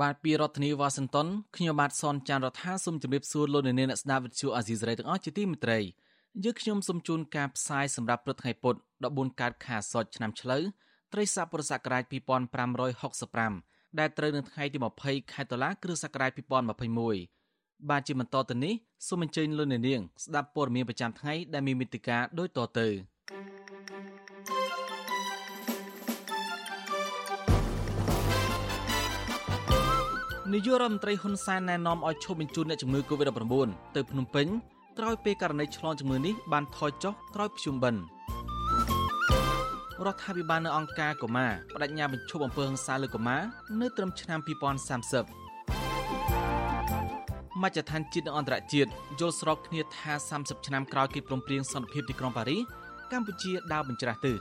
បាទពីរដ្ឋធានីវ៉ាស៊ីនតោនខ្ញុំបាទសនចាន់រដ្ឋាសូមជម្រាបសួរលោកអ្នកនាងអ្នកស្ដាប់វិទ្យុអាស៊ីសេរីទាំងអស់ជាទីមេត្រីយើងខ្ញុំសូមជូនការផ្សាយសម្រាប់ព្រឹកថ្ងៃពុធ14កើតខែសុចឆ្នាំឆ្លូវត្រីស័កពុរសករាជ2565ដែលត្រូវនៅថ្ងៃទី20ខែតុលាគ្រិស្តសករាជ2021បាទជាបន្តទៅនេះសូមអញ្ជើញលោកអ្នកនាងស្ដាប់ព័ត៌មានប្រចាំថ្ងៃដែលមានមេតិការដូចតទៅ នាយករដ្ឋមន្ត្រីហ៊ុនសែនណែនាំឲ្យឈប់បញ្ជូនអ្នកជំងឺ Covid-19 ទៅភ្នំពេញក្រោយពេលករណីឆ្លងជំងឺនេះបានថយចុះក្រោយភ្ជុំបិណ្ឌរដ្ឋាភិបាលនៅអង្គការកូម៉ាបដិញ្ញាបញ្ឈប់អំពើហិង្សាលើកុមារនៅត្រឹមឆ្នាំ2030មជ្ឈដ្ឋានជាតិនិងអន្តរជាតិយល់ស្របគ្នាថា30ឆ្នាំក្រោយកិច្ចព្រមព្រៀងសន្តិភាពទីក្រុងប៉ារីសកម្ពុជាដើរបញ្ច្រាស់ទិស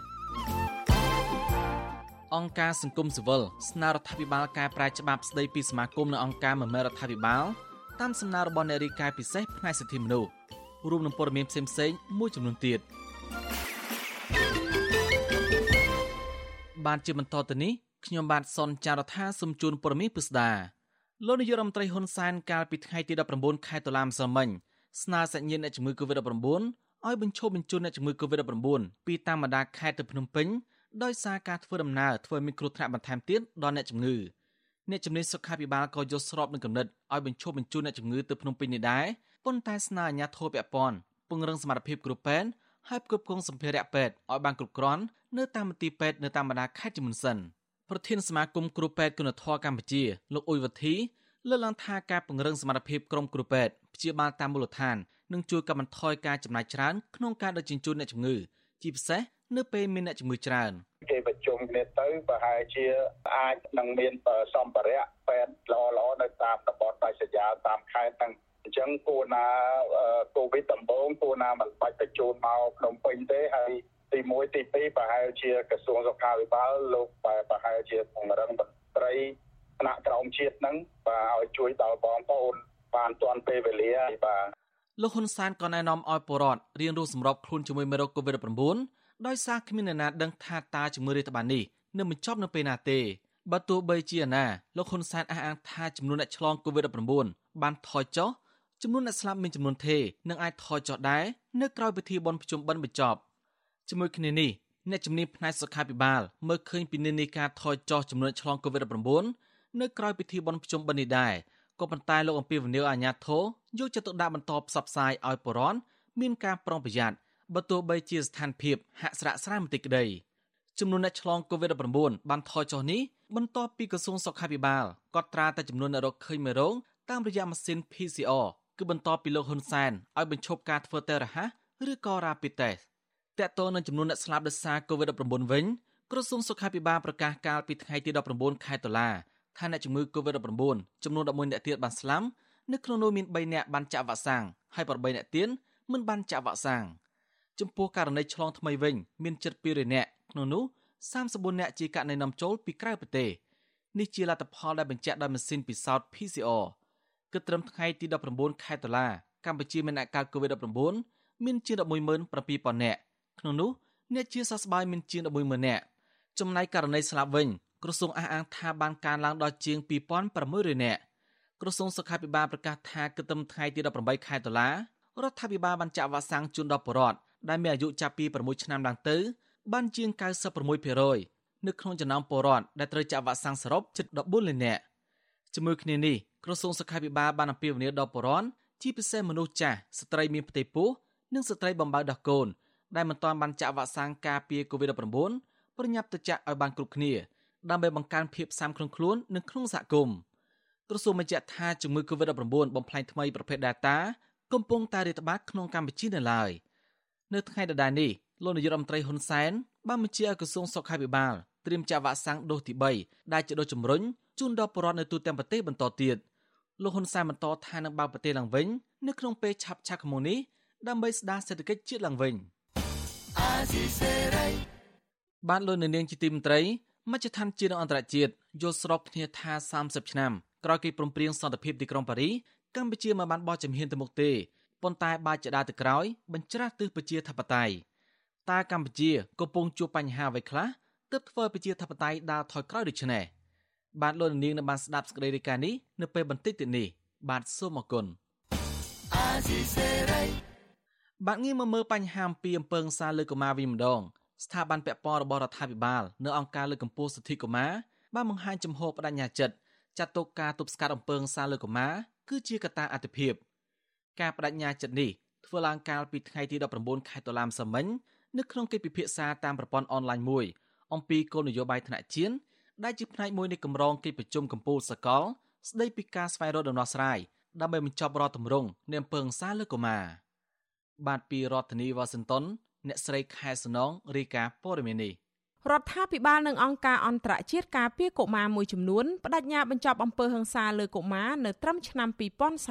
អង្គការសង្គមស៊ីវិលស្នើរដ្ឋាភិបាលកែប្រែច្បាប់ស្តីពីសមាគមនិងអង្គការមិនមែនរដ្ឋាភិបាលតាមសំណើរបស់អ្នករាយការណ៍ពិសេសផ្នែកសិទ្ធិមនុស្សរួមនឹងព័ត៌មានផ្សេងៗមួយចំនួនទៀតបានជាបន្តទៅនេះខ្ញុំបាទសនចាររថាសូមជូនព័ត៌មានពិស្ដាលោកនាយករដ្ឋមន្ត្រីហ៊ុនសែនកាលពីថ្ងៃទី19ខែតុលាម្សិលមិញស្នើសញ្ញាអ្នកជំងឺ Covid-19 ឲ្យបញ្ឈប់បញ្ជូនអ្នកជំងឺ Covid-19 ពីតាមបណ្ដាខេត្តទៅភ្នំពេញ ដោយសារការធ្វើដំណើរធ្វើមានគ្រោះថ្នាក់បន្ថែមទៀតដល់អ្នកជំងឺអ្នកជំនាញសុខាភិបាលក៏យល់ស្របនឹងកំណត់ឲ្យបញ្ឈប់បញ្ជូនអ្នកជំងឺទៅភ្នំពេញនេះដែរប៉ុន្តែស្នើអាជ្ញាធរពាក់ព័ន្ធពង្រឹងសមត្ថភាពគ្រូពេទ្យហើយផ្គប់ផ្គង់សម្ភារៈពេទ្យឲ្យបានគ្រប់គ្រាន់នៅតាមមន្ទីរពេទ្យនៅតាមបណ្ដាខេត្តជាមុនសិនប្រធានសមាគមគ្រូពេទ្យគុណធម៌កម្ពុជាលោកអ៊ុយវុធីលើកឡើងថាការពង្រឹងសមត្ថភាពក្រុមគ្រូពេទ្យព្យាបាលតាមមូលដ្ឋាននឹងជួយកាត់បន្ថយការចំណាយច្រើនក្នុងការដឹកជញ្ជូនអ្នកជំងឺជាពិសេស នៅពេលមានអ្នកជំងឺច្រើនគេប្រជុំគ្នាទៅប្រហែលជាអាចនឹងមានសម្ភារៈពេទ្យល្អៗនៅតាមតំបន់ដាច់ស្រយាលតាមខេត្តទាំងអញ្ចឹងគួរណាកូវីដដំបូងគួរណាមិនបាច់បញ្ជូនមកភ្នំពេញទេហើយទី1ទី2ប្រហែលជាក្រសួងសុខាភិបាលលោកប្រហែលជាពង្រឹងមន្ត្រីថ្នាក់ក្រោមជាតិហ្នឹងបាទឲ្យជួយដល់បងប្អូនបានទាន់ពេលវេលាបាទលោកហ៊ុនសែនក៏ណែនាំឲ្យពលរដ្ឋរៀនរស់សម្របខ្លួនជាមួយមេរោគ COVID-19 ដោយសារគ្មានអ្នកណាដឹងថាតើជំងឺរាតត្បាតនេះនឹងបញ្ចប់នៅពេលណាទេបើទោះបីជាណាលោកហ៊ុនសែនអះអាងថាចំនួនអ្នកឆ្លង COVID-19 បានថយចុះចំនួនអ្នកស្លាប់មានចំនួនទេនឹងអាចថយចុះដែរនៅក្រៅពិធីបុណ្យភ្ជុំបិណ្ឌបញ្ចប់ជាមួយគ្នានេះអ្នកជំនាញផ្នែកសុខាភិបាលមើលឃើញពីនិន្នាការថយចុះចំនួនឆ្លង COVID-19 នៅក្រៅពិធីបុណ្យភ្ជុំបិណ្ឌនេះដែរក៏ប៉ុន្តែលោកអំពីវនីវអាញាធរយកចិត្តទុកដាក់បន្តផ្សព្វផ្សាយឲ្យពលរដ្ឋមានការប្រុងប្រយ័ត្ន បើទោះបីជាស្ថានភាពហាក់ស្រាក់ស្រានបន្តិចក្តីចំនួនអ្នកឆ្លង COVID-19 បានថយចុះនេះបន្ទាប់ពីក្រសួងសុខាភិបាលកត់ត្រាតែចំនួនអ្នករកឃើញមេរោគតាមរយៈម៉ាស៊ីន PCR គឺបន្ទាប់ពីលោកហ៊ុនសែនឲ្យបញ្ឈប់ការធ្វើតេស្តរហ័សឬក៏ Rapid Test តកតទៅនឹងចំនួនអ្នកស្លាប់ដោយសារ COVID-19 វិញក្រសួងសុខាភិបាលប្រកាសកាលពីថ្ងៃទី19ខែតុលាថាអ្នកជំងឺ COVID-19 ចំនួន11អ្នកទៀតបានស្លាប់នៅក្នុងនោះមាន3អ្នកបានចាក់វ៉ាក់សាំងហើយ8អ្នកទៀតមិនបានចាក់វ៉ាក់សាំង ចំពោះករណីឆ្លងថ្មីវិញមានជិត200នាក់ក្នុងនោះ34នាក់ជាករណីនាំចូលពីក្រៅប្រទេសនេះជាលទ្ធផលដែលបញ្ជាក់ដោយម៉ាស៊ីនពិសោធន៍ PCR គិតត្រឹមថ្ងៃទី19ខែតុលាកម្ពុជាមានអ្នកកើត COVID-19 មានជាង117,000នាក់ក្នុងនោះអ្នកជាសះស្បើយមានជាង110,000នាក់ចំណែកករណីស្លាប់វិញក្រសួងអះអាងថាបានកើនឡើងដល់ជាង2,600នាក់ក្រសួងសុខាភិបាលប្រកាសថាគិតត្រឹមថ្ងៃទី18ខែតុលារដ្ឋាភិបាលបានចាក់វ៉ាក់សាំងជូនដល់ប្រជាពលរដ្ឋ ដែលមានអាយុចាប់ពី6ឆ្នាំឡើងទៅបានជាង96%នៅក្នុងចំណោមពលរដ្ឋដែលត្រូវចាក់វ៉ាក់សាំងសរុបជិត14លាននាក់ជាមួយគ្នានេះក្រសួងសុខាភិបាលបានអំពាវនាវដល់ពលរដ្ឋជាពិសេសមនុស្សចាស់ស្ត្រីមានផ្ទៃពោះនិងស្ត្រីបំបៅដោះកូនដែលមិនទាន់បានចាក់វ៉ាក់សាំងការពារ COVID-19 ប្រញាប់ទៅចាក់ឲ្យបានគ្រប់គ្នាដើម្បីបង្កើនភាពស៊ាំក្នុងខ្លួននិងក្នុងសហគមន៍ក្រសួងបញ្ជាក់ថាជំងឺ COVID-19 បំផ្លាញថ្មីប្រភេទ Delta កំពុងតែរាតត្បាតក្នុងកម្ពុជានៅឡើយ នៅថ្ងៃដដែលនេះលោកនាយករដ្ឋមន្ត្រីហ៊ុនសែនបានបញ្ជាឲ្យក្រសួងសុខាភិបាលត្រៀមចាក់វ៉ាក់សាំងដូសទី3ដែលជាដូសជំរុញជូនដល់ប្រជាពលរដ្ឋនៅទូទាំងប្រទេសបន្តទៀតលោកហ៊ុនសែនបន្តថានឹងបើកប្រទេសឡើងវិញនៅក្នុងពេលឆាប់ឆាប់ខាងមុខនេះដើម្បីស្ដារសេដ្ឋកិច្ចជាតិឡើងវិញបានលោកនៅនាងជាទីមន្ត្រីមជ្ឈដ្ឋានជាតិនិងអន្តរជាតិយល់ស្របគ្នាថា30ឆ្នាំក្រោយគេព្រមព្រៀងសន្តិភាពទីក្រុងប៉ារីកម្ពុជាមិនបានបោះជំហានទៅមុខទេ ប៉ុន្តែបាច់ចដាទៅក្រោយបញ្ច្រាស់ទិសប្រជាធិបតេយ្យតើកម្ពុជាកំពុងជួបបញ្ហាអ្វីខ្លះទើបធ្វើប្រជាធិបតេយ្យដើរថយក្រោយដូចនេះបាទលោកនាងនៅបានស្ដាប់សេចក្តីរាយការណ៍នេះនៅពេលបន្តិចទៀតនេះបាទសូមអរគុណបាទងាកមកមើលបញ្ហាអំពីអំពើហិង្សាលើកុមារវិញម្ដងស្ថាប័នពាក់ព័ន្ធរបស់រដ្ឋាភិបាលនៅអង្គការលើកកម្ពស់សិទ្ធិកុមារបានបង្ហាញចំហបដញ្ញាចិត្តចាត់ទុកការទប់ស្កាត់អំពើហិង្សាលើកុមារគឺជាកត្តាអតិភិប ការបដិញ្ញាចិត្តនេះធ្វើឡើងកាលពីថ្ងៃទី19ខែតុលាម្សិលមិញនៅក្នុងកិច្ចពិភាក្សាតាមប្រព័ន្ធអនឡាញមួយអំពីគោលនយោបាយថ្នាក់ជាតិដែលជាផ្នែកមួយនៃគម្រោងកិច្ចប្រជុំកម្ពុជាសកលស្ដីពីការស្វែងរកដំណោះស្រាយដើម្បីបញ្ចប់រដ្ឋទម្រង់នៃអំពើហិង្សាលើកុមារបាទពីរដ្ឋធានីវ៉ាស៊ីនតោនអ្នកស្រីខែសំណងរាយការណ៍ព័ត៌មាននេះរដ្ឋាភិបាលនិងអង្គការអន្តរជាតិការពារកុមារមួយចំនួនបដិញ្ញាបញ្ចប់អំពើហិង្សាលើកុមារនៅត្រឹមឆ្នាំ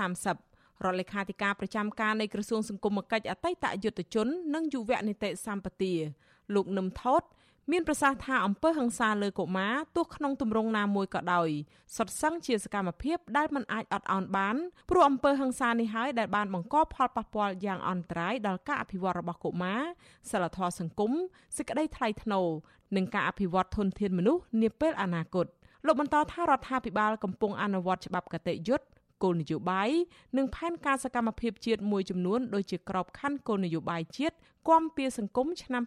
2030 រដ្ឋលេខាធិការប្រចាំការនៃក្រសួងសង្គមគិច្ចអតីតយុទ្ធជន និងយុវនីតិសម្បទាលោកនឹមថោតមានប្រសាសន៍ថាអំពើហិង្សាលើកុមារទោះក្នុងទម្រង់ណាមួយក៏ដោយសុទ្ធសឹងជាសកម្មភាពដែលមិនអាចអត់ឱនបានព្រោះអំពើហិង្សានេះហើយដែលបានបង្កផលប៉ះពាល់យ៉ាងអន្តរាយដល់ការអភិវឌ្ឍរបស់កុមារសិលធម៌សង្គមសេចក្តីថ្លៃថ្នូរនិងការអភិវឌ្ឍធនធានមនុស្សនាពេលអនាគតលោកបន្តថារដ្ឋាភិបាលកំពុងអនុវត្តច្បាប់កតិយុត្ត គោលនយោបាយនិងផែនការសកម្មភាពជាតិមួយចំនួនដូចជាក្របខ័ណ្ឌគោលនយោបាយជាតិគាំពៀសង្គមឆ្នាំ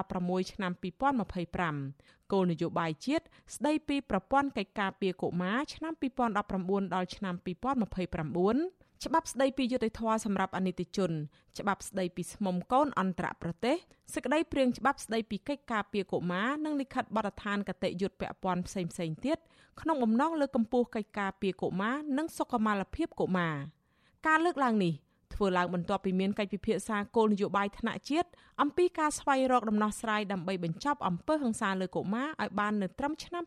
2016ឆ្នាំ2025គោលនយោបាយជាតិស្ដីពីប្រព័ន្ធកិច្ចការពារកុមារឆ្នាំ2019ដល់ឆ្នាំ2029 ច្បាប់ស្ដីពីយុត្តិធម៌សម្រាប់អនិច្ចជន ច្បាប់ស្ដីពីស្មុំកូនអន្តរប្រទេសសេចក្តីព្រាងច្បាប់ស្ដីពីកិច្ចការពារកុមារនិងលិខិតបទដ្ឋានកតិយុត្តពាក់ព័ន្ធផ្សេងៗទៀតក្នុងបំណងលើកកម្ពស់កិច្ចការពារកុមារនិងសុខុមាលភាពកុមារការលើកឡើងនេះធ្វើឡើងបន្ទាប់ពីមានកិច្ចពិភាក្សាគោលនយោបាយថ្នាក់ជាតិអំពីការស្វែងរកដំណោះស្រាយដើម្បីបញ្ចប់អំពើហិង្សាលើកុមារឲ្យបាននៅត្រឹមឆ្នាំ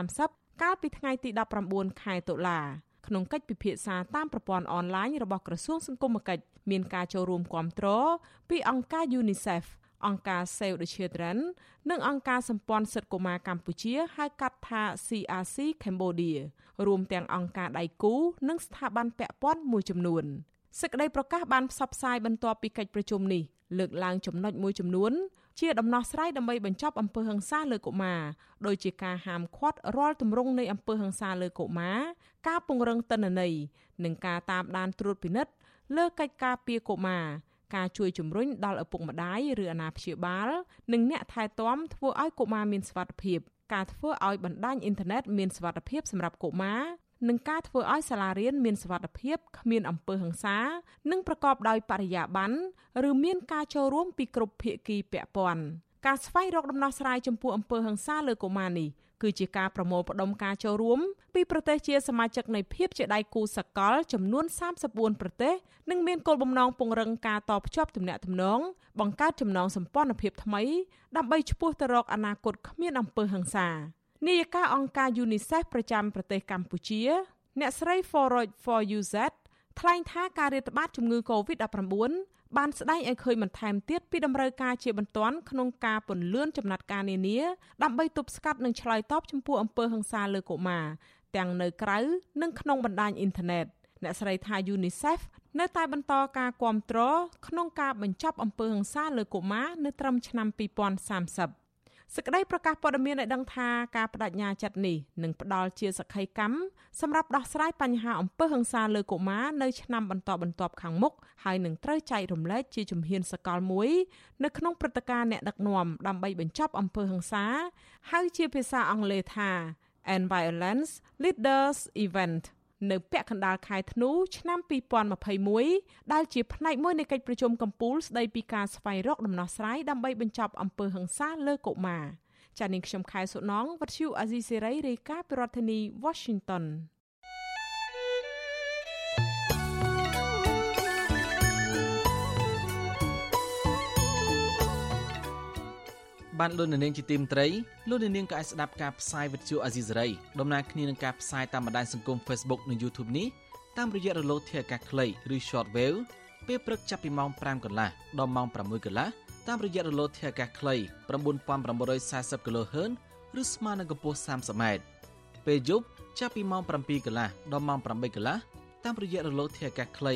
2030កាលពីថ្ងៃទី19ខែតុលា ក្នុងកិច្ចពិភាក្សាតាមប្រព័ន្ធអនឡាញរបស់ក្រសួងសង្គមគិច្ចមានការចូលរួមគាំទ្រពីអង្គការ UNICEF អង្គការ Save the Children និងអង្គការសម្ព័ន្ធសិទ្ធិកុមារកម្ពុជាហៅកាត់ថា CRC Cambodia រួមទាំងអង្គការដៃគូ និងស្ថាប័នពាក់ព័ន្ធមួយចំនួនសេចក្តីប្រកាសបានផ្សព្វផ្សាយបន្ទាប់ពីកិច្ចប្រជុំនេះលើកឡើងចំណុចមួយចំនួន ជាដំណោះស្រាយដើម្បីបញ្ចប់អំពើហិង្សាលើកុមារដោយជាការហាមឃាត់រាល់ទម្រង់នៃអំពើហិង្សាលើកុមារការពង្រឹងតនន័យនិងការតាមដានត្រួតពិនិត្យលើកិច្ចការពារកុមារការជួយជំរុញដល់ឪពុកម្ដាយឬអាណាព្យាបាល និងអ្នកថែទាំធ្វើឲ្យកុមារមានសុវត្ថិភាពការធ្វើឲ្យបណ្ដាញអ៊ីនធឺណិតមានសុវត្ថិភាពសម្រាប់កុមារ និងការធ្វើឲ្យសាលារៀនមានសុវត្ថិភាពគ្មានអំពើហិង្សា និងប្រកបដោយបរិយាបន្នឬមានការចូលរួមពីគ្រប់ភាគីពាក់ព័ន្ធការស្វែងរកដំណោះស្រាយចំពោះអំពើហិង្សាលើកុមារនេះគឺជាការប្រមូលផ្ដុំការចូលរួមពីប្រទេសជាសមាជិកនៃភាពជាដៃគូសកលចំនួន34ប្រទេសនិងមានគោលបំណងពង្រឹងការតភ្ជាប់ទំនាក់ទំនងបង្កើតចំណងសម្ព័ន្ធភាពថ្មីដើម្បីឈ្មោះទៅរកអនាគតគ្មានអំពើហិង្សា នាយិកាអង្គការ UNICEF ប្រចាំប្រទេសកម្ពុជា អ្នកស្រី Forage for UZ ថ្លែងថាការរាតត្បាតជំងឺ Covid-19 បានស្ដែងឲ្យឃើញបន្ថែមទៀតពីតម្រូវការជាបន្ទាន់ក្នុងការពន្លឿនចំណាត់ការនានាដើម្បីទប់ស្កាត់និងឆ្លើយតបចំពោះអំពើហិង្សាលើកុមារទាំងនៅក្រៅនិងក្នុងបណ្ដាញអ៊ីនធឺណិតអ្នកស្រីថា UNICEF នៅតែបន្តការគ្រប់គ្រងក្នុងការបញ្ចប់អំពើហិង្សាលើកុមារនៅត្រឹមឆ្នាំ2030 សេចក្តីប្រកាសព័ត៌មានឲ្យដឹងថាការបដិញ្ញាចិត្តនេះនឹងផ្ដល់ជាសក្ខីកម្មសម្រាប់ដោះស្រាយបញ្ហាអំពើហិង្សាលើកុមារនៅឆ្នាំបន្តបន្ទាប់ខាងមុខហើយនឹងត្រូវចែករំលែកជាជំហានសកលមួយនៅក្នុងព្រឹត្តិការណ៍អ្នកដឹកនាំដើម្បីបញ្ចប់អំពើហិង្សាហៅជាភាសាអង់គ្លេសថា End Violence Leaders Event នៅពាក់កណ្ដាលខែធ្នូឆ្នាំ2021ដែលជាផ្នែកមួយនៃកិច្ចប្រជុំកំពូលស្ដីពីការស្វែងរកដំណោះស្រាយដើម្បីបញ្ចប់អំពើហិង្សាលើកុមារចា៎នាងខ្ញុំខែសុណងវັດឈូអាស៊ីសេរីរាយការណ៍ពីរដ្ឋធានី Washington បានលោកនាងជាទីមត្រីលោកនាងក៏អាចស្ដាប់ការផ្សាយវិទ្យុអាស៊ីសេរីដំណើរគ្នានឹងការផ្សាយតាមបណ្ដាញសង្គម Facebook និង YouTube នេះតាមរយៈរលកធាតុអាកាសខ្លីឬ short wave ពេលព្រឹកចាប់ពីម៉ោង5កន្លះដល់ម៉ោង6កន្លះតាមរយៈរលកធាតុអាកាសខ្លី9940 kHz ឬស្មើនឹងកម្ពស់ 30m ពេលយប់ចាប់ពីម៉ោង7កន្លះដល់ម៉ោង8កន្លះតាមរយៈរលកធាតុអាកាសខ្លី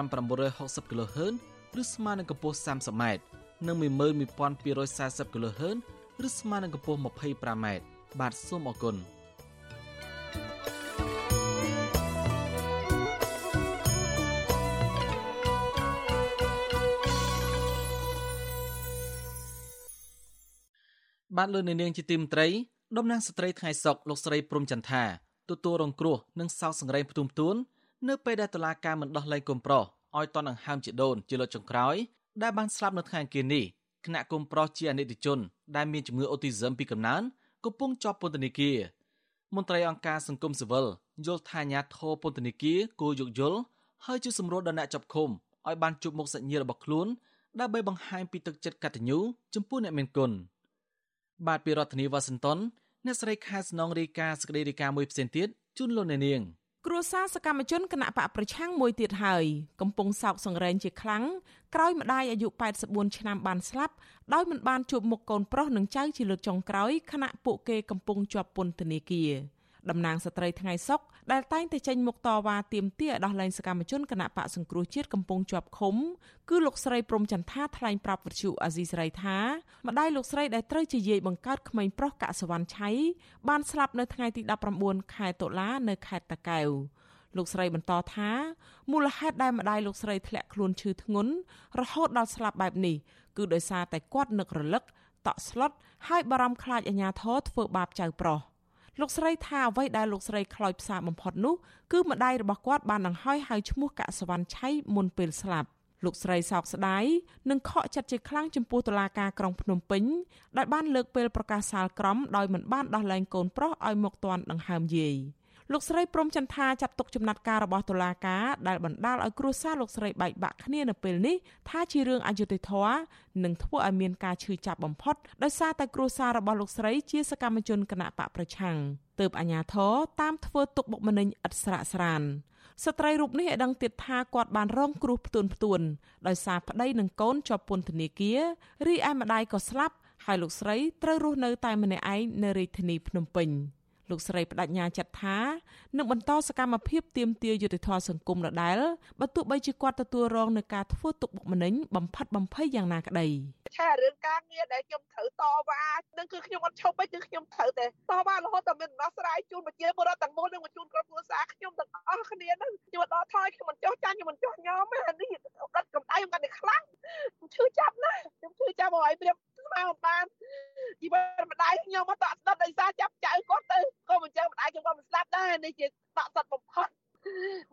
9960 kHz ឬស្មើនឹងកម្ពស់ 30m និង11240 kHz ឬស្មើនឹងកម្ពស់ 25m បាទសូមអរគុណបានលើនៅនាងជាទីមត្រីតំណាងស្ត្រីថ្ងៃសុកលោកស្រីព្រំចន្ទថាទទួលរងគ្រោះនិងសោកសង្រេងផ្ទុំផ្ទួននៅពេលដែលតុលាការមិនដោះលែងកូនប្រុសឲ្យតនដង្ហើមជាដូនជាលើកចុងក្រោយ ដែលបានស្លាប់នៅថ្ងៃអង្គារនេះគណៈកូនប្រុសជាអនិច្ចជន ដែលមានជំងឺអូទីសឹមពីកំណើនកំពុងជាប់ពន្ធនាគារមន្ត្រីអង្គការសង្គមស៊ីវិលយល់ថាអាញាធរពន្ធនាគារគួរយោគយល់ហើយជួយសម្រួលដល់អ្នកចាប់ឃុំឲ្យបានជួបមុខសាច់ញាតិរបស់ខ្លួនដើម្បីបង្ហាញពីទឹកចិត្តកតញ្ញូចំពោះអ្នកមានគុណបាទពីរដ្ឋធានីវ៉ាស៊ីនតោនអ្នកស្រីខែស្នងរាយការណ៍សេចក្តីរាយការណ៍មួយផ្សេងទៀតជូនលោកអ្នកនាង គ្រួសារសកម្មជនគណៈបកប្រឆាំងមួយទៀតហើយកំពុងសោកសង្រេងជាខ្លាំងក្រោយម្ដាយអាយុ84ឆ្នាំបានស្លាប់ដោយមិនបានជួបមុខកូនប្រុសនិងចៅជាលើកចុងក្រោយខណៈពួកគេកំពុងជាប់ពន្ធនាគារតំណាងស្ត្រីថ្ងៃសុក ដែលតែងតែចេញមុខតវ៉ាទាមទារដោះលែងសកម្មជនគណៈបកសង្គ្រោះជាតិកំពុងជាប់ឃុំគឺលោកស្រីព្រំចន្ទថាថ្លែងប្រាប់វិទ្យុអាស៊ីសេរីថាម្ដាយលោកស្រីដែលត្រូវជាយាយបង្កើតក្មេងប្រុសកសវណ្ណឆៃបានស្លាប់នៅថ្ងៃទី19ខែតុលានៅខេត្តតាកែវលោកស្រីបន្តថាមូលហេតុដែលម្ដាយលោកស្រីធ្លាក់ខ្លួនឈឺធ្ងន់រហូតដល់ស្លាប់បែបនេះគឺដោយសារតែគាត់នឹករលឹកតក់ស្លុតហើយបារម្ភខ្លាចអាញាធរធ្វើបាបចៅប្រុស លោកស្រីថាអ្វីដែលលោកស្រីខ្លោចផ្សាបំផុតនោះគឺម្ដាយរបស់គាត់បានដង្ហោយហៅឈ្មោះកសវណ្ណឆៃមុនពេលស្លាប់លោកស្រីសោកស្ដាយនិងខកចិត្តជាខ្លាំងចំពោះតុលាការក្រុងភ្នំពេញដែលបានលើកពេលប្រកាសសាលក្រមដោយមិនបានដោះលែងកូនប្រុសឲ្យមកទាន់ដង្ហើមយាយ។ លោកស្រីព្រំចន្ទថាចាត់ទុកចំណាត់ការរបស់តុលាការដែលបណ្ដាលឲ្យគ្រួសារលោកស្រីបែកបាក់គ្នានៅពេលនេះថាជារឿងអយុត្តិធម៌និងធ្វើឲ្យមានការឈឺចាប់បំផុតដោយសារតែគ្រួសាររបស់លោកស្រីជាសកម្មជនគណៈបកប្រឆាំងទើបអាញាធរតាមធ្វើទុកបុកម្នេញឥតស្រាកស្រានស្ត្រីរូបនេះឲ្យដឹងទៀតថាគាត់បានរងគ្រោះផ្ទួនផ្ទួនដោយសារប្តីនិងកូនជាប់ពន្ធនាគាររីឯម្ដាយក៏ស្លាប់ហើយលោកស្រីត្រូវរស់នៅតែម្នាក់ឯងនៅរាជធានីភ្នំពេញ។ លោកស្រីបដិញ្ញាចាត់ថានឹងបន្តសកម្មភាពទាមទារយុត្តិធម៌សង្គមដដែលបើទោះបីជាគាត់ទទួលរងនឹងការធ្វើទុកបុកម្នេញបំផិតបំភ័យយ៉ាងណាក្តីថារឿងការងារដែលខ្ញុំត្រូវតវ៉ានឹងគឺខ្ញុំអត់ឈប់ទេគឺខ្ញុំត្រូវតែតវ៉ារហូតតែមានដំណោះស្រាយជូនប្រជាពលរដ្ឋទាំងមូលនិងជូនក្រុមគ្រួសារខ្ញុំទាំងអស់គ្នានឹងខ្ញុំដល់ថយខ្ញុំមិនចោះចាញ់ខ្ញុំមិនចោះញោមទេនេះដិតកម្ដៅខ្ញុំកាន់តែខ្លាំងខ្ញុំឈឺចាប់ណាស់ខ្ញុំឈឺចាប់ហើយព្រៀបស្មារបានជីវិតម្ដាយខ្ញុំមកតក់ស្ដុតដោយសារចាប់ចៅគាត់ទៅក៏មិនចឹងម្ដាយខ្ញុំក៏មិនស្លាប់ដែរនេះជាតក់ស្ដុតបំផុត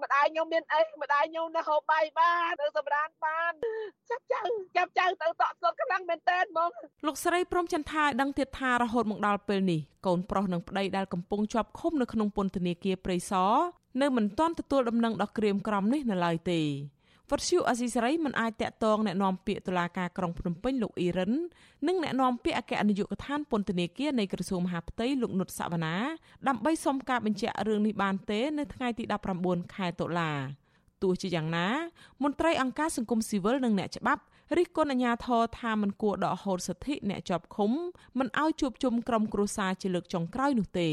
ម្ដាយ ខ្ញុំមានអីម្ដាយខ្ញុំនៅហូបបាយបាននៅសម្រានបានចាប់ចៅចាប់ចៅទៅតក់ស្ដុតខ្លាំងមែនតើហ្មងលោកស្រីព្រមចន្ទថាដឹងទៀតថារហូតមកដល់ពេលនេះកូនប្រុសនិងប្តីដែលកំពុងជាប់ឃុំនៅក្នុងពន្ធនាគារព្រៃសរនៅមិនទាន់ទទួលដំណឹងដល់ក្រៀមក្រំនេះនៅឡើយទេ វត្តឈូអស៊ីសេរីមិនអាចតាក់ទងแนะនាំពាក្យតុលាការក្រុងភ្នំពេញលោកអ៊ីរិននិងแนะនាំពាក្យអគ្គនាយកដ្ឋានពន្ធនាគារនៃក្រសួងមហាផ្ទៃលោកនុតសវណ្ណាដើម្បីសុំការបញ្ជាក់រឿងនេះបានទេនៅថ្ងៃទី19ខែតុលាទោះជាយ៉ាងណា មន្ត្រីអង្គការសង្គមស៊ីវិលនិងអ្នកច្បាប់រិះគន់អាជ្ញាធរថាមិនគួរដកហូតសិទ្ធិអ្នកជាប់ឃុំមិនឲ្យជួបជុំក្រុមគ្រួសារជាលើកចុងក្រោយនោះទេ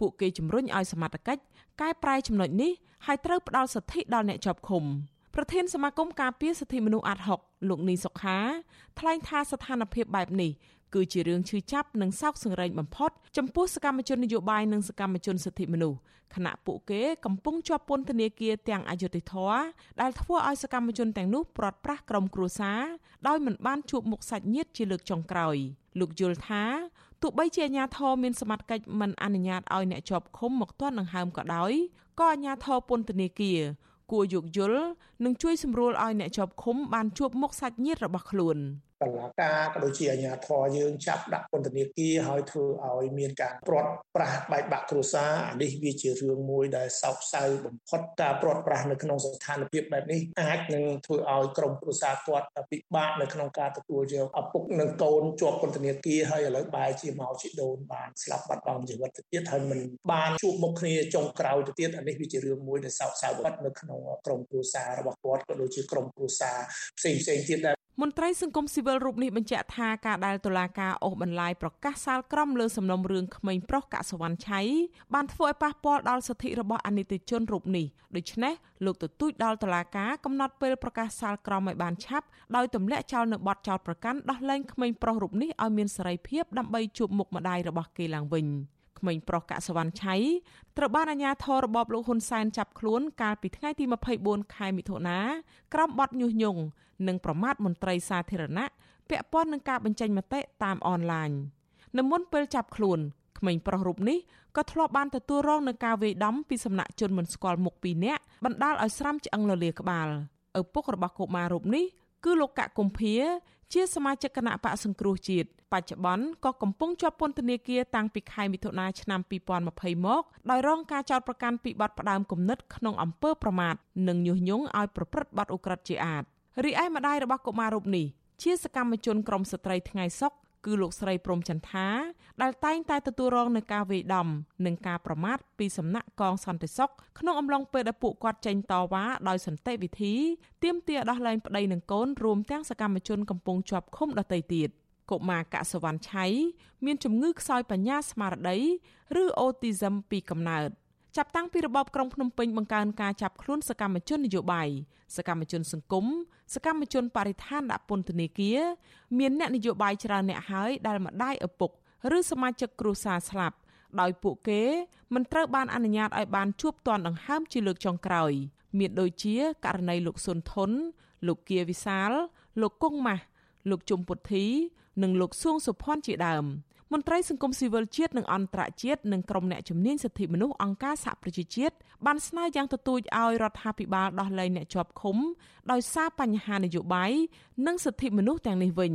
ពួកគេជំរុញឲ្យសមត្ថកិច្ចកែប្រែចំណុចនេះហើយត្រូវផ្ដល់សិទ្ធិដល់អ្នកជាប់ឃុំ ប្រធានសមាគមការពារសិទ្ធិមនុស្សអាត់ហុកលោកនីសុខាថ្លែងថាស្ថានភាពបែបនេះគឺជារឿងឈឺចាប់និងសោកសង្រេងបំផុតចំពោះសកម្មជននយោបាយនិងសកម្មជនសិទ្ធិមនុស្សខណៈពួកគេកំពុងជាប់ពន្ធនាគារទាំងអយុធធរដែលធ្វើឲ្យសកម្មជនទាំងនោះព្រាត់ប្រាសក្រុមគ្រួសារដោយមិនបានជួបមុខសាច់ញាតិជាលើកចុងក្រោយលោកយល់ថាទោះបីជាអាជ្ញាធរមានសមត្ថកិច្ចមិនអនុញ្ញាតឲ្យអ្នកជាប់ឃុំមកទាន់ដង្ហើមក៏ដោយក៏អាជ្ញាធរពន្ធនាគារ គួរយោគយល់និងជួយសម្រួលឲ្យអ្នកជាប់ឃុំបានជួបមុខសាច់ញាតិរបស់ខ្លួន តឡាការក៏ដូចជាអាជ្ញាធរយើងចាប់ដាក់ពន្ធនាគារហើយធ្វើឲ្យមានការព្រាត់ប្រាសបែកបាក់គ្រួសារអានេះវាជារឿងមួយដែលសោកសៅបំផុតការព្រាត់ប្រាសនៅក្នុងស្ថានភាពបែបនេះអាចនឹងធ្វើឲ្យក្រុមគ្រួសារគាត់ពិបាកនៅក្នុងការទទួលយកឪពុកនិងកូនជាប់ពន្ធនាគារហើយឥឡូវបែរជាមកជីដូនបានស្លាប់បាត់បង់ជីវិតទៅទៀតហើយមិនបានជួបមុខគ្នាចុងក្រោយទៅទៀតអានេះវាជារឿងមួយដែលសោកសៅបំផុតនៅក្នុងក្រុមគ្រួសាររបស់គាត់ក៏ដូចជាក្រុមគ្រួសារផ្សេងផ្សេងទៀតដែរ មន្ត្រីសង្គមស៊ីវិលរូបនេះបញ្ជាក់ថាការដែលតុលាការអូសបន្លាយប្រកាសសាលក្រមលើសំណុំរឿងក្មេងប្រុសកសវណ្ណឆៃបានធ្វើឲ្យប៉ះពាល់ដល់សិទ្ធិរបស់អនិច្ចជនរូបនេះដូច្នេះលោកទទូចដល់តុលាការកំណត់ពេលប្រកាសសាលក្រមឲ្យបានឆាប់ដោយទម្លាក់ចោលនៅបទចោលប្រកាន់ដោះលែងក្មេងប្រុសរូបនេះឲ្យមានសេរីភាពដើម្បីជួបមុខម្ដាយរបស់គេឡើងវិញក្មេងប្រុសកសវណ្ណឆៃត្រូវបានអាជ្ញាធររបបលោកហ៊ុនសែនចាប់ខ្លួនកាលពីថ្ងៃទី24ខែមិថុនាក្រោមបទញុះញង់ និងប្រមាថមន្ត្រីសាធារណៈពាក់ព័ន្ធនឹងការបញ្ចេញមតិតាមអនឡាញនៅមុនពេលចាប់ខ្លួនក្មេងប្រុសរូបនេះក៏ធ្លាប់បានទទួលរងនឹងការវាយដំពីសំណាក់ជនមិនស្គាល់មុខពីរនាក់បណ្ដាលឲ្យស្រាំឆ្អឹងលលាក្បាលឪពុករបស់កុមាររូបនេះគឺលោកកកុម្ភាជាសមាជិកគណៈបកសង្គ្រោះជាតិបច្ចុប្បន្នក៏កំពុងជាប់ពន្ធនាគារតាំងពីខែមិថុនាឆ្នាំ2020មកដោយរងការចោទប្រកាន់ពីបទផ្ដាមគំនិតក្នុងអំពើប្រមាថនិងញុះញង់ឲ្យប្រព្រឹត្តបទឧក្រិដ្ឋជាអាត រីឯម្ដាយរបស់កុមាររូបនេះជាសកម្មជនក្រមស្ត្រីថ្ងៃសុខគឺលោកស្រីព្រំចន្ទថាដែលតែងតែទទួលរងនឹងការវាយដំនិងការប្រមាថពីសំណាក់កងសន្តិសុខក្នុងអំឡុងពេលដែលពួកគាត់ចេញតវ៉ាដោយសន្តិវិធីទាមទារដោះលែងប្តីនិងកូនរួមទាំងសកម្មជនកំពុងជាប់ឃុំដទៃទៀតកុមារកសវណ្ណឆៃមានជំងឺខ្សោយបញ្ញាស្មារតីឬអូទីសឹមពីកំណើត ចាប់តាំងពីរបបក្រុងភ្នំពេញបង្កើនការចាប់ខ្លួនសកម្មជននយោបាយសកម្មជនសង្គមសកម្មជនបរិស្ថានដាក់ពន្ធនាគារមានអ្នកនយោបាយច្រើនអ្នកហើយដែលម្ដាយឪពុកឬសមាជិកគ្រួសារស្លាប់ដោយពួកគេមិនត្រូវបានអនុញ្ញាតឲ្យបានជួបទាន់ដង្ហើមជាលើកចុងក្រោយ មានដូចជាករណីលោកសុនធុនលោកគៀវិសាល លោកគង់ម៉ាស់លោកជុំពុទ្ធី និងលោកសួងសុភ័ណ្ឌជាដើម។ មន្ត្រីសង្គមស៊ីវិលជាតិនិងអន្តរជាតិនិងក្រុមអ្នកជំនាញសិទ្ធិមនុស្សអង្គការសហប្រជាជាតិបានស្នើយ៉ាងទទូចឲ្យរដ្ឋាភិបាលដោះលែងអ្នកជាប់ឃុំដោយសារបញ្ហានយោបាយនិងសិទ្ធិមនុស្សទាំងនេះវិញ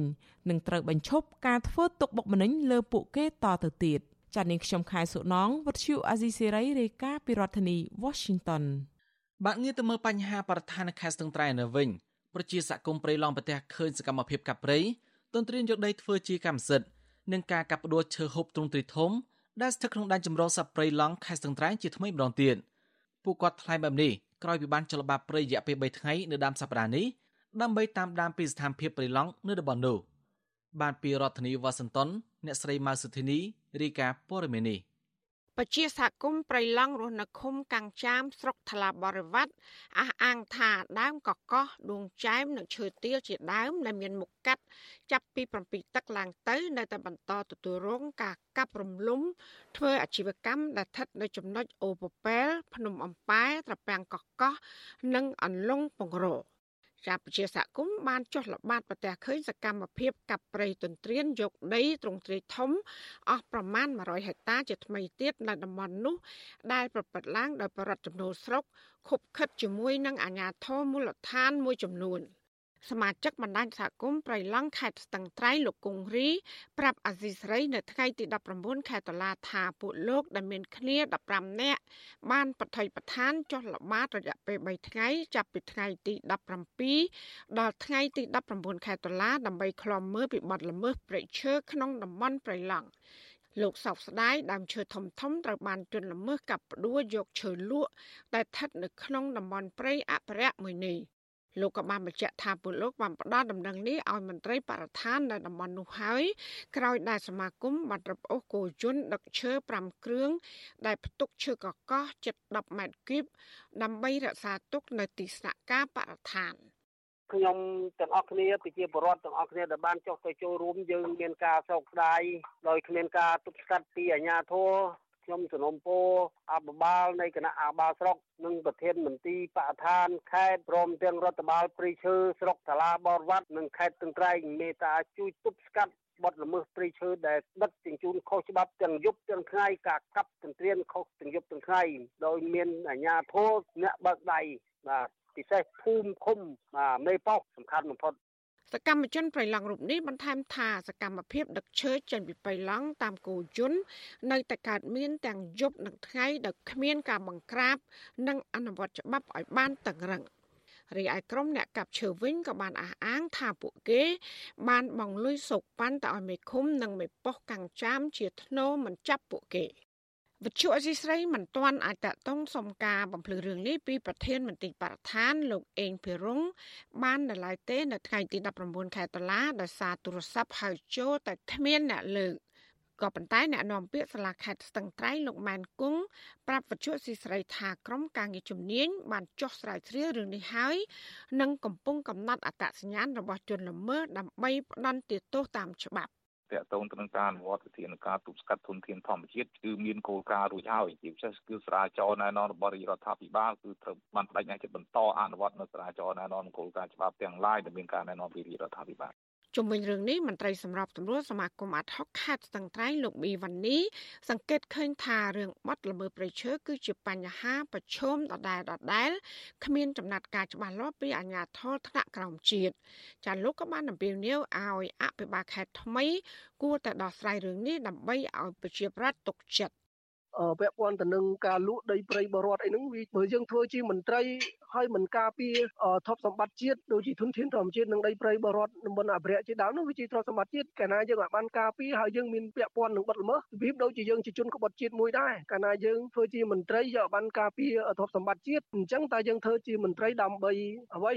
និងត្រូវបញ្ឈប់ការធ្វើទុកបុកម្នេញលើពួកគេតទៅទៀតចា៎នាងខ្ញុំខែសុណងវັດឈូអាស៊ីសេរីរាយការណ៍ពីរដ្ឋធានី Washington បាក់ងារទៅមើលបញ្ហាបរិស្ថានខេត្តស្ទឹងត្រែងនៅវិញប្រជាសកម្មប្រៃឡង់ប្រទេសឃើញសកម្មភាពកាប់ព្រៃទន្ទ្រានយកដីធ្វើជាកម្មសិទ្ធិ និងការកាប់ផ្ដួលឈើហូបទ្រង់ទ្រីធំដែលស្ថិតក្នុងដែនចម្រុះសត្វព្រៃឡង់ខេត្តស្ទឹងត្រែងជាថ្មីម្ដងទៀតពួកគាត់ថ្លែងបែបនេះក្រោយពីបានចលបាព្រៃរយៈពេល3ថ្ងៃនៅដើមសប្តាហ៍នេះដើម្បីតាមដានពីស្ថានភាពព្រៃឡង់នៅតំបន់នោះបានពីរដ្ឋធានីវ៉ាស៊ីនតោនអ្នកស្រីម៉ៅសុធីនីរាយការណ៍ព័ត៌មាននេះ ពជាសហគមន៍ប្រៃឡង់រស់នៅឃុំកាំងចាមស្រុកថ្លាបរិវត្តអះអាងថាដើមកកោះដួងចែមនិងឈើទាលជាដើមដែលមានមុខកាត់ចាប់ពី7ទឹកឡើងទៅ នៅតែបន្តទទួលរងការកាប់រំលំ ធ្វើអាជីវកម្មដែលស្ថិតនៅចំណុចអូពពែល ភ្នំអំប៉ែត្រពាំងកកោះនិងអន្លង់ពងរោ ចាប់ប្រជាសហគមន៍បានចុះល្បាតប្រទះឃើញសកម្មភាពកាប់ព្រៃទន្ទ្រានយកដីទ្រង់ទ្រាយធំអស់ប្រមាណ100ហិកតាជាថ្មីទៀតនៅតំបន់នោះ ដែលប្រព្រឹត្តឡើងដោយបរិវត្តចំណូលស្រុកខុបខិតជាមួយនឹងអាជ្ញាធរមូលដ្ឋានមួយចំនួន។ សមាជិកបណ្ដាញសហគមន៍ប្រៃឡង់ខេត្តស្ទឹងត្រែងលោកគង្រី ប្រាប់អាស៊ីសេរីនៅថ្ងៃទី19ខែតុលាថាពួកលោកដែលមានគ្នា15នាក់បានបថុយបឋានចុះល្បាតរយៈពេល3ថ្ងៃចាប់ពីថ្ងៃទី17ដល់ថ្ងៃទី19ខែតុលាដើម្បីឃ្លាំមើលពីបទល្មើសព្រៃឈើក្នុងតំបន់ប្រៃឡង់លោកសោកស្ដាយដើមឈើធំធំត្រូវបានជន់ល្មើសកាប់ផ្ដួលយកឈើលក់ដែលស្ថិតនៅក្នុងតំបន់ព្រៃអភិរក្សមួយនេះ លោកក៏បានបញ្ជាក់ថាពលលោកបានផ្ដល់ដំណឹងនេះឲ្យមន្ត្រីបរិស្ថាននៅតំបន់នោះហើយក្រោយដែលសមាគមបានរឹបអូសគោយន្តដឹកឈើ5គ្រឿងដែលផ្ទុកឈើកកោះជិត10ម៉ែត្រគីបដើម្បីរក្សាទុកនៅទីស្នាក់ការបរិស្ថានខ្ញុំទាំងអស់គ្នាប្រជាពលរដ្ឋទាំងអស់គ្នាដែលបានចុះទៅចូលរួមយើងមានការសោកស្ដាយដោយគ្មានការទប់ស្កាត់ពីអាជ្ញាធរ ខ្ញុំសនំពោអបបាលនៃគណៈអាបាលស្រុកនិងប្រធានមន្ទីរបរិស្ថានខេត្តព្រមទាំងរដ្ឋបាលព្រៃឈើស្រុកតាឡាបរវត្តនិងខេត្តទឹងត្រែងមេត្តាជួយទប់ស្កាត់បទល្មើសព្រៃឈើដែលដឹកជញ្ជូនខុសច្បាប់ទាំងយប់ទាំងថ្ងៃការកាប់ទន្ទ្រានខុសទាំងយប់ទាំងថ្ងៃដោយមានអាជ្ញាធរអ្នកបើកដៃបាទពិសេសភូមិឃុំមេប៉ោះសំខាន់បំផុត សកម្មជនប្រៃឡង់រូបនេះបន្ថែមថាសកម្មភាពដឹកឈើចេញពីប្រៃឡង់តាមគោយន្តនៅតែកើតមានទាំងយប់និងថ្ងៃដោយគ្មានការបង្ក្រាប និងអនុវត្តច្បាប់ឲ្យបានតឹងរឹងរីឯក្រុមអ្នកកាប់ឈើវិញក៏បានអះអាងថាពួកគេ បានបងលុយសោកប៉ាន់ទៅឲ្យមេឃុំនិងមេប៉ុស្តិ៍កាំងចាមជាធ្នូមិនចាប់ពួកគេ វិទ្យុអសីស្រីមិនទាន់អាចតតងសុំការបំភ្លឺរឿងនេះពីប្រធានមន្ត្រីបរដ្ឋានលោកអេងភិរុងបាននៅឡើយទេ នៅថ្ងៃទី19ខែតុលាដោយសារទូរស័ព្ទហៅចូលតែគ្មានអ្នកលើកក៏ប៉ុន្តែអ្នកនាំពាក្យសាលាខេត្តស្ទឹងត្រែងលោកម៉ែនគង់ប្រាប់វិទ្យុស៊ីស្រីថាក្រុមការងារជំនាញបានចុះស្រាវជ្រាវរឿងនេះហើយនិងកំពុងកំណត់អត្តសញ្ញាណរបស់ជនល្មើសដើម្បីផ្ដន្ទាទោសតាមច្បាប់ តកតងទៅនឹងការអនុវត្តវិធានការទប់ស្កាត់ធនធានធម្មជាតិគឺមានគោលការណ៍រួចហើយជាពិសេសគឺស្រាវជ្រាវណែនាំរបស់រដ្ឋាភិបាលគឺត្រូវបានបដិញ្ញាចិត្តបន្តអនុវត្តនៅស្រាវជ្រាវណែនាំគោលការណ៍ច្បាប់ទាំងឡាយដែលមានការណែនាំពីរដ្ឋាភិបាល ជុំវិញរឿងនេះមន្ត្រីសម្របសម្រួលសមាគមអាត់ហុកខេត្តស្ទឹងត្រែងលោកប៊ីវ៉ានីសង្កេតឃើញថារឿងបាត់ល្មើសព្រៃឈើគឺជាបញ្ហាប្រឈមដដែលដដែលគ្មានចំណាត់ការច្បាស់លាស់ពីអាជ្ញាធរថ្នាក់ក្រោមជាតិចាលោកក៏បានអំពាវនាវឲ្យអភិបាលខេត្តថ្មី គួរតែដោះស្រាយរឿងនេះដើម្បីឲ្យប្រជាប្រដ្ឋទុកចិត្ត ពាក់ព័ន្ធទៅនឹងការលក់ដីព្រៃបរដ្ឋអីហ្នឹងវាបើយើងធ្វើជាមន្ត្រីហើយមិនការពារទ្រព្យសម្បត្តិជាតិដូចជាធនធានធម្មជាតិនិងដីព្រៃបរដ្ឋតំបន់អភិរក្សជាដើមនោះវាជាទ្រព្យសម្បត្តិជាតិកាលណាយើងអាចបានការពារហើយយើងមានពាក់ព័ន្ធនឹងបទល្មើសវាដូចជាយើងជាជនក្បត់ជាតិមួយដែរកាលណាយើងធ្វើជាមន្ត្រីយកបានការពារទ្រព្យសម្បត្តិជាតិអញ្ចឹងតើយើងធ្វើជាមន្ត្រីដើម្បីអ្វី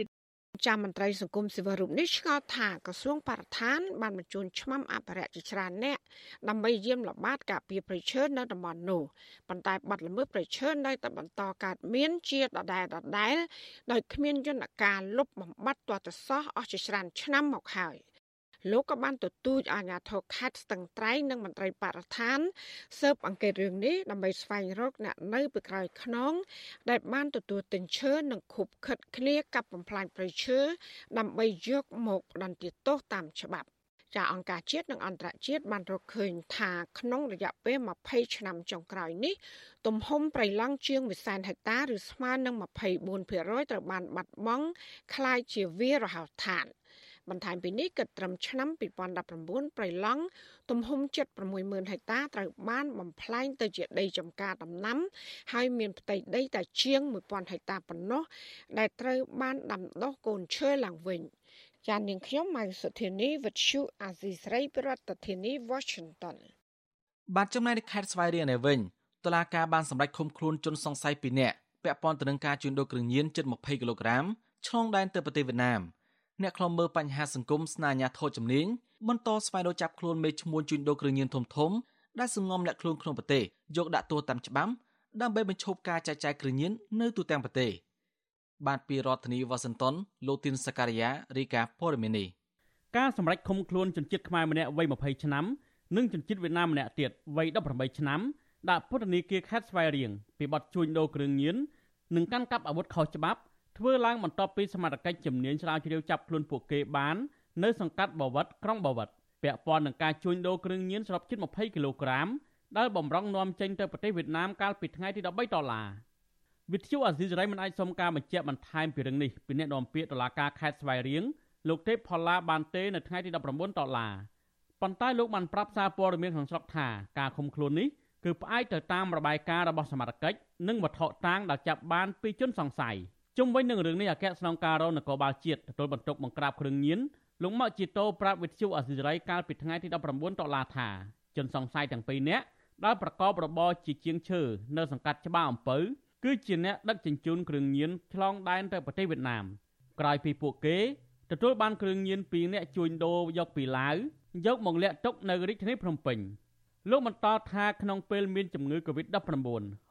ចាំមន្ត្រីសង្គមស៊ីវិលរូបនេះឆ្ងល់ថាក្រសួងបរិស្ថាន បានបញ្ជូនឆ្មាំអភិរក្សជាច្រើនអ្នកដើម្បីយាមល្បាតការពារប្រៃឈើនៅតំបន់នោះប៉ុន្តែបាត់ល្មើសប្រៃឈើនៅតែបន្តកើតមានជាដដែលដដែលដោយគ្មានយន្តការលុបបំបាត់ទាល់តែសោះអស់ជាច្រើនឆ្នាំមកហើយ។ លោកក៏បានទទូចអាជ្ញាធរខេត្តស្ទឹងត្រែងនិងមន្ត្រីបរិស្ថានស៊ើបអង្កេតរឿងនេះដើម្បីស្វែងរកអ្នកនៅពីក្រោយខ្នងដែលបានទទួលទិញឈើនិងខុបខិតគ្នាកັບបំផ្លាញព្រៃឈើដើម្បីយកមកផ្ដន្ទាទោសតាមច្បាប់ចាអង្គការជាតិនិងអន្តរជាតិបានរកឃើញថាក្នុងរយៈពេល20ឆ្នាំចុងក្រោយនេះទំហំប្រៃឡង់ជាងវិសែនហិកតាឬស្មើនឹង24%ត្រូវបានបាត់បង់คล้ายជាវារហោឋាន បន្ថែមពីនេះគិតត្រឹមឆ្នាំ2019ប្រៃឡង់ទំហំ760,000ហិកតាត្រូវបានបំផ្លាញទៅជាដីចម្ការដំណាំ ហើយមានផ្ទៃដីតែជាង1000ហិកតាប៉ុណ្ណោះដែលត្រូវបានដាំដុះកូនឈើឡើងវិញចាននាងខ្ញុំម៉ៃសុធានីវិទ្យុអាស៊ីស្រីប្រធានាធិបតី Washington បាទចំណែកនៅខេត្តស្វាយរៀងនេះវិញតុលាការបានសម្រេចឃុំខ្លួនជនសង្ស័យ2នាក់ពាក់ព័ន្ធទៅនឹងការជួញដូរគ្រឿងញៀនជិត20គីឡូក្រាមឆ្លងដែនទៅប្រទេសវៀតណាម អ្នកខ្លំមើលបញ្ហាសង្គមស្នាញាធោជំនាញបន្តស្វែងរកចាប់ខ្លួនមេឈ្មោះជួញដូរគ្រឿងញៀនធំធំដែលសងំលាក់ខ្លួនក្នុងប្រទេសយកដាក់ទោសតាមច្បាប់ដើម្បីបញ្ឈប់ការចែកចាយគ្រឿងញៀននៅទូទាំងប្រទេសបាទពីរដ្ឋធានីវ៉ាស៊ីនតោនលោកទីនសការីយ៉ារីកាព័រមីនីការសម្រេចឃុំខ្លួនជនជាតិខ្មែរម្នាក់វ័យ20ឆ្នាំនិងជនជាតិវៀតណាមម្នាក់ទៀតវ័យ18ឆ្នាំដាក់ពន្ធនាគារខេត្តស្វាយរៀងពីបទជួញដូរគ្រឿងញៀននិងកាន់កាប់អាវុធខុសច្បាប់ ធ្វើឡើងបន្ទាប់ពីសមត្ថកិច្ចជំនាញស្រាវជ្រាវចាប់ខ្លួនពួកគេបាន នៅសង្កាត់បវត្តក្រុងបវត្តពាក់ព័ន្ធនឹងការជួញដូរគ្រឿងញៀនសរុបជិត20គីឡូក្រាមដែលបំរុងនាំចេញទៅប្រទេសវៀតណាមកាលពីថ្ងៃទី13ដុល្លារវិទ្យុអាស៊ីសេរីមិនអាចសុំការបញ្ជាក់បន្ថែមពីរឿងនេះពីអ្នកនាំពាក្យតុលាការខេត្តស្វាយរៀងលោកទេពផល្លាបានទេនៅថ្ងៃទី19ដុល្លារប៉ុន្តែលោកបានប្រាប់សារព័ត៌មានក្នុងស្រុកថាការឃុំខ្លួននេះគឺផ្អែកទៅតាមរបាយការណ៍របស់សមត្ថកិច្ចនិងវត្ថុតាងដែលចាប់បានពីជនសង្ស័យ។ ជុំវិញនឹងរឿងនេះអគ្គស្នងការរងនគរបាលជាតិទទួលបន្ទុកបង្ក្រាបគ្រឿងញៀនលោកម៉ាក់ជីតូប្រាប់វិទ្យុអសិរ័យកាលពីថ្ងៃទី19តុលាថាជនសង្ស័យទាំងពីរនាក់ដែលប្រកបរបរជាជាងឈើនៅសង្កាត់ច្បារអំពៅគឺជាអ្នកដឹកជញ្ជូនគ្រឿងញៀនឆ្លងដែនទៅប្រទេសវៀតណាមក្រោយពីពួកគេទទួលបានគ្រឿងញៀនពីអ្នកជួញដូរយកពីឡាវយកមកលាក់ទុកនៅរាជធានីភ្នំពេញលោកបន្តថាក្នុងពេលមានជំងឺ Covid-19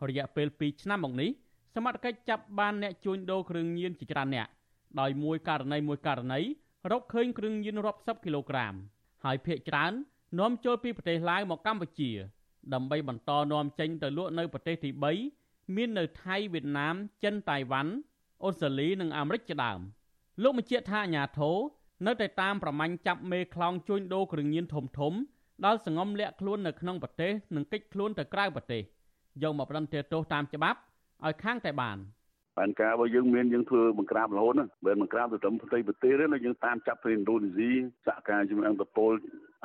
រយៈពេល2ឆ្នាំមកនេះ សមត្ថកិច្ចចាប់បានអ្នកជួញដូរគ្រឿងញៀនជាច្រើនអ្នកដោយមួយករណីមួយករណីរកឃើញគ្រឿងញៀនរាប់សិបគីឡូក្រាម ហើយភ ieck ច្រើននាំចូលពីប្រទេសឡាវមកកម្ពុជា ដើម្បីបន្តនាំចេញទៅលក់នៅប្រទេសទី3មាននៅថៃវៀតណាមចិនតៃវ៉ាន់អូស្ត្រាលីនិងអាមេរិកជាដើមលោកបញ្ជាក់ថាអាញាធរនៅតែតាមប្រមាញ់ចាប់មេខ្លោងជួញដូរគ្រឿងញៀនធំធំដល់សងំលាក់ខ្លួននៅក្នុងប្រទេសនិងកិច្ចខ្លួនទៅក្រៅប្រទេសយកមកផ្ដន្ទាទោសតាមច្បាប់ ឲ្យខាងតែបានផែនការរបស់យើងមានយើងធ្វើបង្ក្រាបរហូតណាមិនបង្ក្រាបទៅត្រឹមប្រទេសប្រទេសទេណាយើងតាមចាប់ទៅឥណ្ឌូនេស៊ីសហការជាមួយអង្គតពល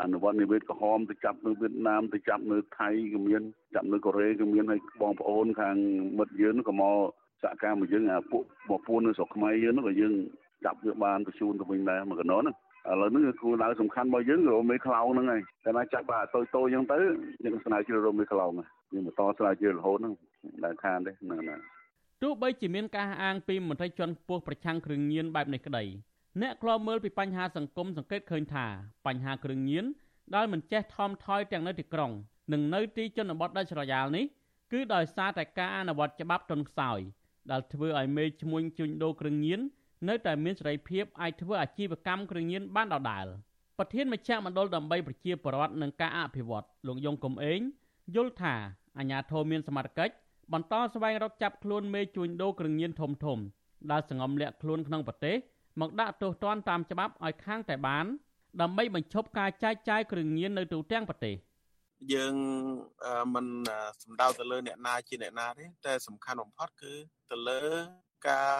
អនុវត្តនិវេតក្រហមទៅចាប់នៅវៀតណាមទៅចាប់នៅថៃក៏មានចាប់នៅកូរ៉េក៏មានហើយបងប្អូនខាងមិត្តយើងក៏មកសហការមួយយើងអាពួកមកពួននៅស្រុកខ្មែរយើងនោះក៏យើងចាប់វាបានបញ្ជូនទៅវិញដែរមកកណោណាឥឡូវនេះគឺគោលដៅសំខាន់របស់យើងគឺរមេខ្លោងហ្នឹងហើយតែណាចាប់បាទតូចតូចអញ្ចឹងទៅយើងស្នើជ្រើសរមេខ្លោងយើងបន្តស្នើជ្រើសរហូតហ្នឹង ដែលខានទេហ្នឹងណាទោះបីជាមានការអាងពីមន្ត្រីជាន់ខ្ពស់ប្រឆាំងគ្រឿងញៀនបែបនេះក្តីអ្នកខ្លោមើលពីបញ្ហាសង្គមសង្កេតឃើញថាបញ្ហាគ្រឿងញៀនដែលមិនចេះថមថយទាំងនៅទីក្រុង និងនៅទីជនបទដាច់ស្រយាលនេះគឺដោយសារតែការអនុវត្តច្បាប់ទន់ខ្សោយដែលធ្វើឲ្យមេឈ្មួញជួញដូរគ្រឿងញៀននៅតែមានសេរីភាពអាចធ្វើអាជីវកម្មគ្រឿងញៀនបានដដែលប្រធានមជ្ឈមណ្ឌលដើម្បីប្រជាពលរដ្ឋនិងការអភិវឌ្ឍលោកយងកំឯងយល់ថាអាញាធមមានសមត្ថកិច្ច បន្តស្វែងរកចាប់ខ្លួនមេជួញដូរគ្រឿងញៀនធំធំដែលសងំលាក់ខ្លួនក្នុងប្រទេសមកដាក់ទោសទណ្ឌតាមច្បាប់ឲ្យខាងតែបានដើម្បីបញ្ឈប់ការចែកចាយគ្រឿងញៀននៅទូទាំងប្រទេសយើងមិនសំដៅទៅលើអ្នកណាជាអ្នកណាទេតែសំខាន់បំផុតគឺទៅលើការ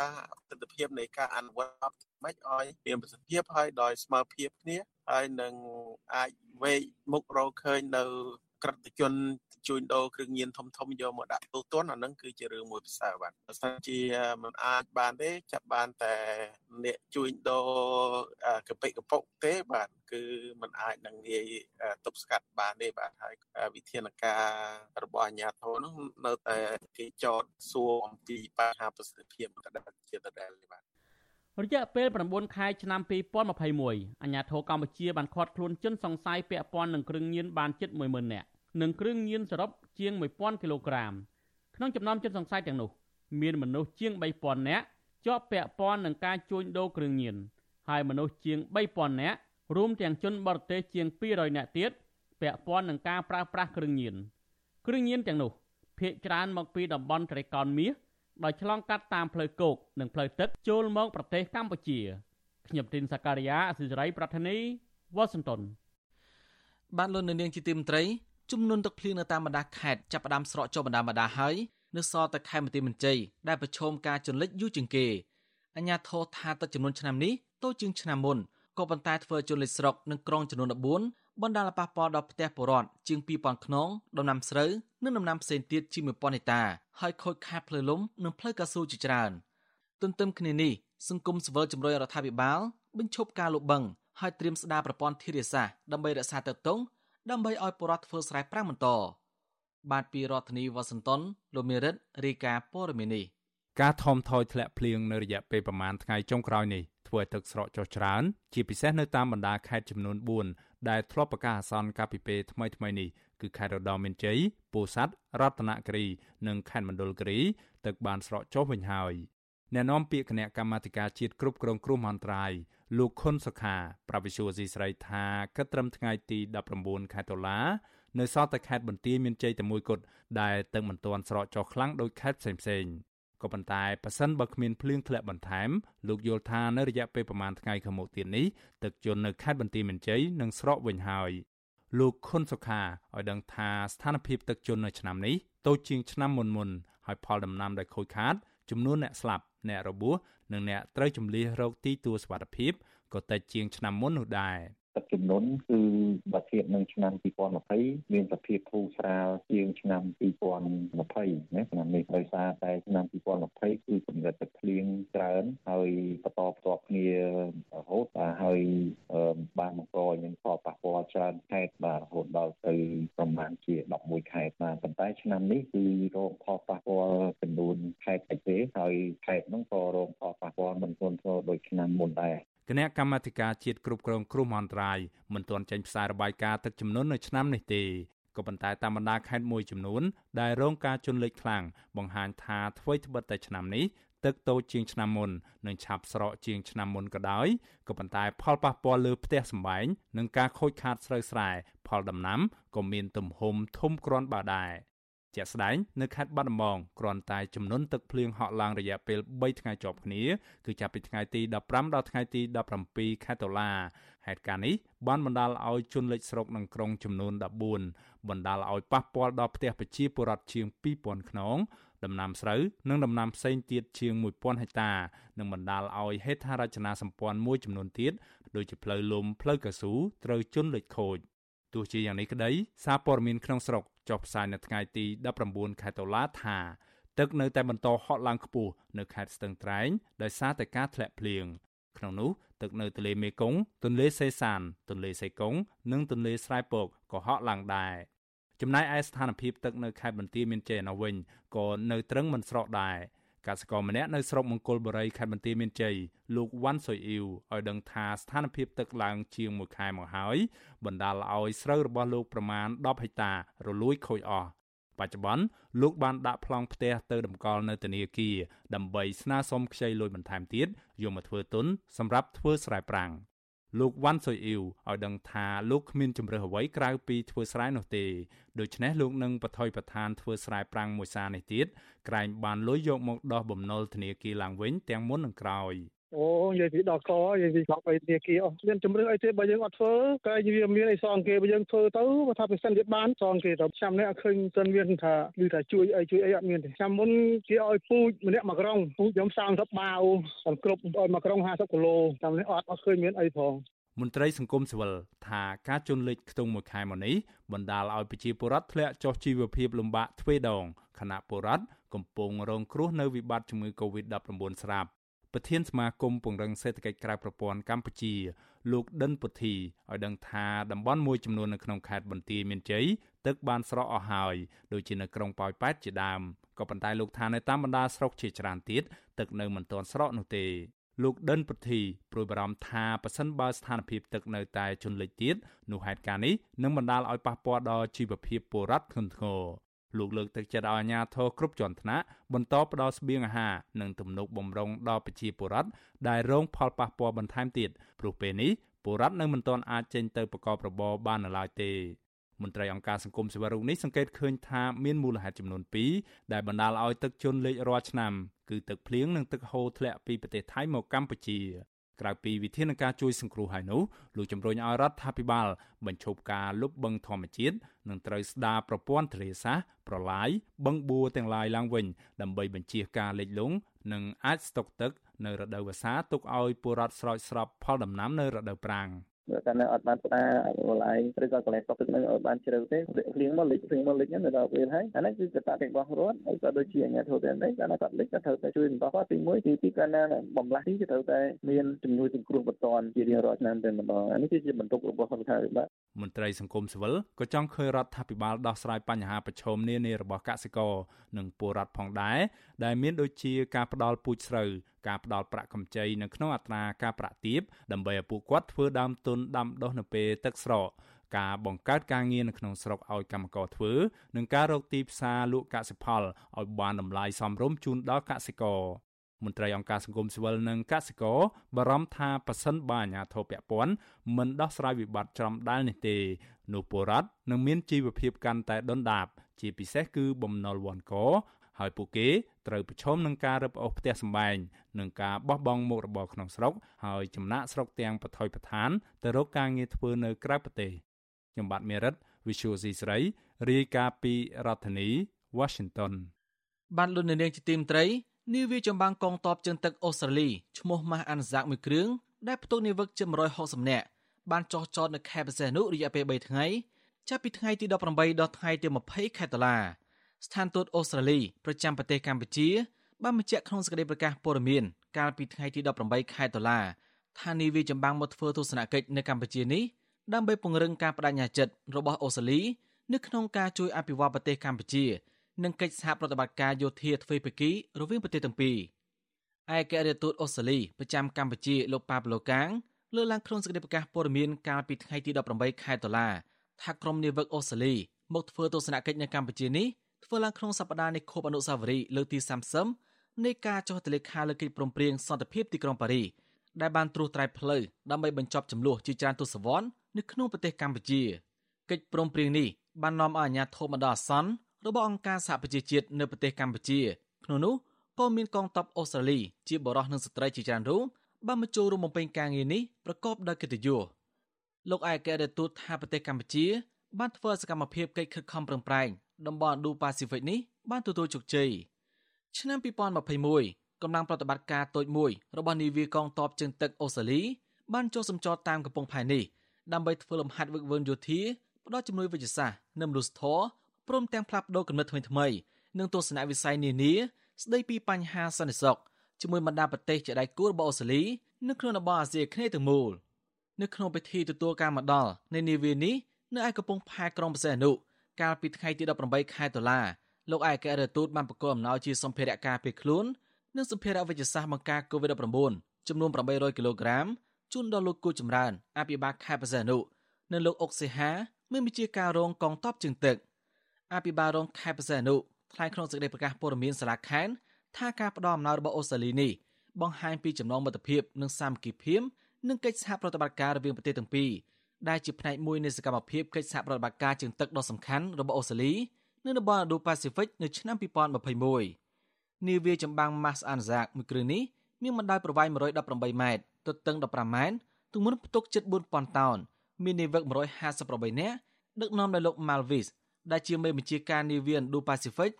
ទស្សនវិជ្ជានៃការអនុវត្តមិនឲ្យមានប្រសិទ្ធភាពហើយដោយស្មើភាពគ្នាហើយនឹងអាចវេកមុខរកឃើញនៅក្រិតជន ជួញដូរគ្រឿងញៀនធំធំយកមកដាក់ទូទន់អានឹងគឺជារឿងមួយផ្សើបាទបើសិនជាมันអាចបានទេចាប់បានតែអ្នកជួញដូរកពិកពុកទេបាទគឺมันអាចនឹងងាយទប់ស្កាត់បានទេបាទហើយវិធានការរបស់អាជ្ញាធរនោះនៅតែគេចោតសួរអំពីបញ្ហាប្រសិទ្ធភាពដដែលជាដដែលបាទរយៈពេល9ខែឆ្នាំ2021អាជ្ញាធរកម្ពុជាបានឃាត់ខ្លួនជនសង្ស័យពាក់ព័ន្ធនឹងគ្រឿងញៀនបានជិត10000នាក់ និងគ្រឿងញៀនសរុបជាង1000គីឡូក្រាមក្នុងចំណោមជនសង្ស័យទាំងនោះមានមនុស្សជាង3000នាក់ជាប់ពាក់ព័ន្ធនឹងការជួញដូរគ្រឿងញៀនហើយមនុស្សជាង3000នាក់រួមទាំងជនបរទេសជាង200នាក់ទៀតពាក់ព័ន្ធនឹងការប្រើប្រាស់គ្រឿងញៀនគ្រឿងញៀនទាំងនោះភាគច្រើនមកពីតំបន់ត្រេកោណមាសដោយឆ្លងកាត់តាមផ្លូវគោកនិងផ្លូវទឹកចូលមកប្រទេសកម្ពុជាខ្ញុំទីនសាការីយ៉ាអសិរ័យប្រធានីវ៉ាស៊ីនតោនបានលោកនៅនាងជាទីមត្រី ចំនួនទឹកភ្លៀងនៅតាមបណ្ដាខេត្តចាប់ផ្ដើមស្រកចុះបណ្ដាបណ្ដាហើយនៅសល់តែខេត្តបន្ទាយមានជ័យដែលប្រឈមការជន់លិចយូរជាងគេអញ្ញាធរថាទឹកចំនួនឆ្នាំនេះតូចជាងឆ្នាំមុនក៏ប៉ុន្តែធ្វើជន់លិចស្រុកនិងក្រុងចំនួន14បណ្ដាលប៉ះពាល់ដល់ផ្ទះពលរដ្ឋជាង2000ខ្នងដំណាំស្រូវនិងដំណាំផ្សេងទៀតជាង1000ហិកតាហើយខូចខាតផ្លូវលំនិងផ្លូវកស៊ូជាច្រើនទន្ទឹមគ្នានេះសង្គមស៊ីវិលជំរុញរដ្ឋាភិបាលបញ្ឈប់ការលុបបង្កហើយត្រៀមស្ដារប្រព័ន្ធធារាសាស្ត្រដើម្បីរក្សាទឹកទង់ ដើម្បីឲ្យពលរដ្ឋធ្វើស្រែប្រាំងបន្តបាទពីរដ្ឋធានីវ៉ាស៊ីនតោនលោកមេរិតរាយការណ៍ព័ត៌មាននេះការថមថយធ្លាក់ភ្លៀងនៅរយៈពេលប្រមាណថ្ងៃចុងក្រោយនេះធ្វើឲ្យទឹកស្រកចុះច្រើន ជាពិសេសនៅតាមបណ្ដាខេត្តចំនួន4ដែលធ្លាប់ប្រកាសអាសន្នកាលពីពេលថ្មីៗនេះគឺខេត្តរតនមានជ័យពោធិ៍សាត់រតនគិរី និងខេត្តមណ្ឌលគិរីទឹកបានស្រកចុះវិញហើយ អ្នកនាំពាក្យគណៈកម្មាធិការជាតិគ្រប់គ្រងគ្រោះមហន្តរាយលោកខុនសុខាប្រវិសុយស៊ីស្រីថាគិតត្រឹមថ្ងៃទី19ខែតុលានៅសល់តែខេត្តបន្ទាយមានជ័យតែមួយគត់ដែលទឹកមិនទាន់ស្រកចុះខ្លាំងដោយខេត្តផ្សេងៗក៏ប៉ុន្តែប៉ះសិនបើគ្មានភ្លៀងធ្លាក់បន្ថែមលោកយល់ថានៅរយៈពេលប្រមាណថ្ងៃខាងមុខទៀតនេះទឹកជន់នៅខេត្តបន្ទាយមានជ័យនឹងស្រកវិញហើយលោកខុនសុខាឲ្យដឹងថាស្ថានភាពទឹកជន់នៅឆ្នាំនេះតូចជាងឆ្នាំមុនមុនហើយផលដំណាំដែលខូចខាតចំនួនអ្នកស្លាប់ អ្នករបួសនិងអ្នកត្រូវជំលះរោគទីទួសុវត្ថិភាពក៏តិចជាងឆ្នាំមុននោះដែរ ទឹកជំនន់គឺបើធៀបនឹងឆ្នាំ2020មានសភាពធូរស្រាលជាងឆ្នាំ2020ណាឆ្នាំនេះដោយសារតែឆ្នាំ2020គឺកម្រិតទឹកភ្លៀងច្រើនហើយបន្តបន្ទាប់គ្នារហូតបាទហើយបានបង្កឲ្យមានផលប៉ះពាល់ច្រើនខេត្តបាទរហូតដល់ទៅប្រមាណជា11ខេត្តបាទប៉ុន្តែឆ្នាំនេះគឺរងផលប៉ះពាល់ចំនួនខេត្តតិចទេហើយខេត្តនោះក៏រងផលប៉ះពាល់មិនធ្ងន់ធ្ងរដូចឆ្នាំមុនដែរ គណៈកម្មាធិការជាតិគ្រប់គ្រងគ្រោះមហន្តរាយមិនទាន់ចេញផ្សាយរបាយការណ៍ទឹកជំនន់នៅឆ្នាំនេះទេក៏ប៉ុន្តែតាមបណ្ដាខេត្តមួយចំនួន ដែលរងការជន់លិចខ្លាំងបង្ហាញថាអ្វីត្បិតតែឆ្នាំនេះទឹកតូចជាងឆ្នាំមុននិងឆាប់ស្រកជាងឆ្នាំមុនក៏ដោយក៏ប៉ុន្តែផលប៉ះពាល់លើផ្ទះសម្បែងនិងការខូចខាតស្រូវស្រែផលដំណាំក៏មានទំហំធំគ្រាន់បើដែរ។ ជាក់ស្ដែងនៅខេត្តបាត់ដំបងគ្រាន់តែចំនួនទឹកភ្លៀងហក់ឡើងរយៈពេល3ថ្ងៃជាប់គ្នាគឺចាប់ពីថ្ងៃទី15ដល់ថ្ងៃទី17ខែតុលាហេតុការណ៍នេះបានបណ្ដាលឲ្យជនលិចស្រុកនិងក្រុងចំនួន14បណ្ដាលឲ្យប៉ះពាល់ដល់ផ្ទះប្រជាពលរដ្ឋជាង2000ខ្នងដំណាំស្រូវនិងដំណាំផ្សេងទៀតជាង1000ហិកតានិងបណ្ដាលឲ្យហេដ្ឋារចនាសម្ព័ន្ធមួយចំនួនទៀតដូចជាផ្លូវលំផ្លូវកស៊ូត្រូវជន់លិចខូច ទោះជាយ៉ាងនេះក្តីសារព័ត៌មានក្នុងស្រុកចុះផ្សាយនៅថ្ងៃទី19ខែតុលាថាទឹកនៅតែបន្តហក់ឡើងខ្ពស់នៅខេត្តស្ទឹងត្រែងដោយសារតែការធ្លាក់ភ្លៀងក្នុងនោះទឹកនៅទន្លេមេគង្គទន្លេសេសាន ទន្លេសេកុងនិងទន្លេស្រែពកក៏ហក់ឡើងដែរចំណែកឯស្ថានភាពទឹកនៅខេត្តបន្ទាយមានជ័យនៅវិញក៏នៅត្រឹងមិនស្រកដែរ កសិករម្នាក់នៅស្រុកមង្គលបុរីខេត្តបន្ទាយមានជ័យលោកវ៉ាន់សុយអ៊ីវឲ្យដឹងថាស្ថានភាពទឹកឡើងជាង1ខែមកហើយបណ្ដាលឲ្យស្រូវរបស់លោកប្រមាណ10ហិកតារលួយខូចអស់បច្ចុប្បន្នលោកបានដាក់ប្លង់ផ្ទះទៅតម្កល់នៅធនាគារដើម្បីស្នើសុំខ្ចីលុយបន្ថែមទៀតយកមកធ្វើទុនសម្រាប់ធ្វើស្រែប្រាំង លោកវ៉ាន់សុយអ៊ីវឲ្យដឹងថាលោកគ្មានជំរើសអ្វីក្រៅពីធ្វើស្រែនោះទេដូច្នេះលោកនឹងបថុយប្រឋានធ្វើស្រែប្រាំងមួយសារនេះទៀតក្រែងបានលុយយកមកដោះបំណុលធនាគារឡើងវិញទាំងមុននិងក្រោយ អូនិយាយពីដល់កនិយាយពីស្បអីធនាគារអស់មានជំរឿអីទេបើយើងអត់ធ្វើតែវាមានអីសងគេបើយើងធ្វើទៅបើថាប្រសិនជាបានសងគេទៅឆ្នាំនេះអត់ឃើញសិនមានថាឮថាជួយអីជួយអីអត់មានទេឆ្នាំមុនគេឲ្យពូចម្នាក់មួយក្រុងពូខ្ញុំ30បាវសំគ្រប់ឲ្យមួយក្រុង50គីឡូឆ្នាំនេះអត់អត់ឃើញមានអីផងមន្ត្រីសង្គមស៊ីវិលថាការជន់លិចខ្ទង់មួយខែមកនេះបណ្ដាលឲ្យប្រជាពលរដ្ឋធ្លាក់ចុះជីវភាពលំបាកទ្វេដងខណៈពលរដ្ឋកំពុងរងគ្រោះនៅវិបត្តិជំងឺ Covid-19 ស្រាប់ ប្រធានសមាគមពង្រឹងសេដ្ឋកិច្ចក្រៅប្រព័ន្ធកម្ពុជា លោកដិនពុទ្ធីឲ្យដឹងថាតំបន់មួយចំនួននៅក្នុងខេត្តបន្ទាយមានជ័យទឹកបានស្រកអស់ហើយដូចជានៅក្រុងប៉ោយប៉ែតជាដើមក៏ប៉ុន្តែលោកថានៅតាមបណ្ដាស្រុកជាច្រើនទៀតទឹកនៅមិនទាន់ស្រកនោះទេលោកដិនពុទ្ធីព្រួយបារម្ភថាប៉ះសិនបើស្ថានភាពទឹកនៅតែជន់លិចទៀតនោះហេតុការណ៍នេះនឹងបណ្ដាលឲ្យប៉ះពាល់ដល់ជីវភាពពលរដ្ឋធ្ងន់ធ្ងរ លោកលើកទឹកចិត្តឲ្យអាជ្ញាធរគ្រប់ជាន់ថ្នាក់បន្តផ្តល់ស្បៀងអាហារនិងទំនុកបម្រុងដល់ប្រជាពលរដ្ឋដែលរងផលប៉ះពាល់បន្ថែមទៀតព្រោះពេលនេះពលរដ្ឋនៅមិនទាន់អាចចេញទៅប្រកបរបរបាននៅឡើយទេមន្ត្រីអង្គការសង្គមស៊ីវិលរូបនេះសង្កេតឃើញថាមានមូលហេតុចំនួន2ដែលបណ្ដាលឲ្យទឹកជន់លិចរាល់ឆ្នាំគឺទឹកភ្លៀងនិងទឹកហូរធ្លាក់ពីប្រទេសថៃមកកម្ពុជា ក្រៅពីវិធានការជួយសង្គ្រោះហើយនោះលោកជំរុញឲ្យរដ្ឋាភិបាលបញ្ឈប់ការលុបបង្ខំធម្មជាតិនិងត្រូវស្ដារប្រព័ន្ធធារាសាស្ត្រប្រឡាយបឹងបួរទាំងឡាយឡើងវិញ ដើម្បីបញ្ជៀសការលិចលង់និងអាចស្តុកទឹក នៅរដូវវស្សាទុកឲ្យពលរដ្ឋស្រោចស្រពផលដំណាំនៅរដូវប្រាំង។ តែនៅអត់បានផ្ដាកន្លែងឬក៏កន្លែងស្តុកទឹកនៅឲ្យបានជ្រៅទេភ្លៀងមកលិចភ្លៀងមកលិចនៅដល់ពេលហើយអានេះគឺកត្តាទាំងរបស់រដ្ឋហើយក៏ដូចជាអាជ្ញាធរទាំងនេះគាត់គាត់លិចគាត់ត្រូវតែជួយបន្តគាត់ទី1ទី2គាត់ណាបំលាស់ទីគឺត្រូវតែមានជំនួយសង្គ្រោះបន្ទាន់ជារៀងរាល់ឆ្នាំតែម្ដងអានេះគឺជាបន្ទុករបស់រដ្ឋាភិបាលមន្ត្រីសង្គមស៊ីវិលក៏ចង់ឃើញរដ្ឋាភិបាលដោះស្រាយបញ្ហាប្រឈមនានារបស់កសិករនិងពលរដ្ឋផងដែរដែលមានដូចជាការផ្ដាល់ពូជស្រូវការផ្ដល់ប្រាក់កម្ចីនៅក្នុងអត្រាការប្រាក់ទាបដើម្បីឲ្យពួកគាត់ធ្វើដើមទុនដាំដុះនៅពេលទឹកស្រកការបង្កើតការងារនៅក្នុងស្រុកឲ្យកម្មករធ្វើនិងការរកទីផ្សារលក់កសិផលឲ្យបានតម្លៃសមរម្យជូនដល់កសិករមន្ត្រីអង្គការសង្គមស៊ីវិលនិងកសិករបារម្ភថាប៉ះសិនបើអាជ្ញាធរពាក់ព័ន្ធមិនដោះស្រាយវិបត្តិច្រំដែលនេះទេនោះពលរដ្ឋនឹងមានជីវភាពកាន់តែដុនដាប ជាពិសេសគឺបំណុលវ័នក ហើយពួកគេត្រូវប្រឈមនឹងការរឹបអូសផ្ទះសម្បែងនិងការបោះបង់មុខរបរក្នុងស្រុកហើយចំណាក់ស្រុកទាំងបថុយប្រឋានទៅរកការងារធ្វើនៅក្រៅប្រទេសខ្ញុំបាទមេរិត Visual C ស្រីរាយការណ៍ពីរដ្ឋធានី Washington បានលុននាងជាទីមត្រីនាវាចម្បាំងកងទ័ពជើងទឹកអូស្ត្រាលីឈ្មោះម៉ាស់អានសាកមួយគ្រឿងដែលផ្ទុកនាវិកជា160នាក់បានចោះចតនៅខេត្តបរសេនុរយៈពេល3ថ្ងៃចាប់ពីថ្ងៃទី18ដល់ថ្ងៃទី20ខែតុលា ស្ថានទូតអូស្ត្រាលីប្រចាំប្រទេសកម្ពុជាបានបញ្ជាក់ក្នុងសេចក្តីប្រកាសព័ត៌មានកាលពីថ្ងៃទី18ខែតុលាថានាវាចម្បាំងមកធ្វើទស្សនកិច្ចនៅកម្ពុជានេះដើម្បីពង្រឹងការបដិញ្ញាចិត្តរបស់អូស្ត្រាលីនៅក្នុងការជួយអភិវឌ្ឍប្រទេសកម្ពុជានិងកិច្ចសហប្រតិបត្តិការយោធាទ្វេភាគីរវាងប្រទេសទាំងពីរឯករាជ្យទូតអូស្ត្រាលីប្រចាំកម្ពុជាលោកប៉ាប្លូកាងលើកឡើងក្នុងសេចក្តីប្រកាសព័ត៌មានកាលពីថ្ងៃទី18ខែតុលាថាក្រុមនាវិកអូស្ត្រាលីមកធ្វើទស្សនកិច្ចនៅកម្ពុជានេះ ធ្វើឡើងក្នុងសប្តាហ៍នៃខួបអនុស្សាវរីយ៍លើកទី30នៃការចុះទលេខាលើកិច្ចព្រមព្រៀងសន្តិភាពទីក្រុងប៉ារីដែលបានត្រួសត្រាយផ្លូវដើម្បីបញ្ចប់ចំនួនជាច្រើនទសវត្សរ៍នៅក្នុងប្រទេសកម្ពុជាកិច្ចព្រមព្រៀងនេះបាននាំឲ្យអាជ្ញាធរបណ្ដោះអាសន្នរបស់អង្គការសហប្រជាជាតិនៅប្រទេសកម្ពុជាក្នុងនោះក៏មានកងទ័ពអូស្ត្រាលីជាបរិសុទ្ធនិងស្ត្រីជាច្រើនរូបបានមកចូលរួមបំពេញការងារនេះប្រកបដោយកិត្តិយសលោកឯកអគ្គរដ្ឋទូតថាប្រទេសកម្ពុជាបានធ្វើសកម្មភាពកិច្ចខិតខំប្រឹងប្រែង តំបន់ Indo-Pacific នេះបានទទួលជោគជ័យឆ្នាំ2021កម្លាំងប្រតិបត្តិការតូចមួយរបស់នាវាកងទ័ពជើងទឹកអូស្ត្រាលីបានចូលសម្ចតតាមកំពង់ផែនេះដើម្បីធ្វើលំហាត់វឹកវើយោធាផ្ដល់ជំនួយវិជ្ជសាស្ត្រនិងមនុស្សធម៌ព្រមទាំងផ្លាស់ប្ដូរគំនិតថ្មីៗនិងទស្សនវិស័យនានាស្ដីពីបញ្ហាសន្តិសុខជាមួយបណ្ដាប្រទេសជាដៃគូរបស់អូស្ត្រាលីនៅក្នុងតំបន់អាស៊ីអាគ្នេយ៍ទាំងមូលនៅក្នុងពិធីទទួលការមកដល់នៃនាវានេះនៅឯកំពង់ផែក្រុងបរសេនុ កាលពីថ្ងៃទី18ខែតុលាលោកឯកអគ្គរដ្ឋទូតបានប្រកាសអំណោយជាសម្ភារៈការពារខ្លួននិងសម្ភារៈវិទ្យាសាស្ត្របង្ការ COVID-19 ចំនួន800គីឡូក្រាមជូនដល់លោកគូចម្រើនអភិបាលខេត្តបរសេនុនិងលោកអុកសេហាមានវិជាការរងកងទ័ពជើងទឹកអភិបាលរងខេត្តបរសេនុថ្លែងក្នុងសេចក្តីប្រកាសព័ត៌មានសាលាខេត្តថាការផ្ដល់អំណោយរបស់អូស្ត្រាលីនេះបង្ហាញពីចំណងមិត្តភាពនិងសាមគ្គីភាពនិងកិច្ចសហប្រតិបត្តិការរវាងប្រទេសទាំងពីរ ដែលជាផ្នែកមួយនៃសកម្មភាពកិច្ចសហប្រតិបត្តិការជើងទឹកដ៏សំខាន់របស់អូស្ត្រាលីនៅតំបន់ Indo-Pacific នៅឆ្នាំ2021នាវាចម្បាំង Mas Anzac មួយគ្រឿងនេះមានបណ្ដោយប្រវែង118ម៉ែត្រទទឹង15ម៉ែត្រទម្ងន់ផ្ទុកជិត4000តោនមាននាវិក158នាក់ដឹកនាំដោយលោក Malvis ដែលជាមេបញ្ជាការនាវា Indo-Pacific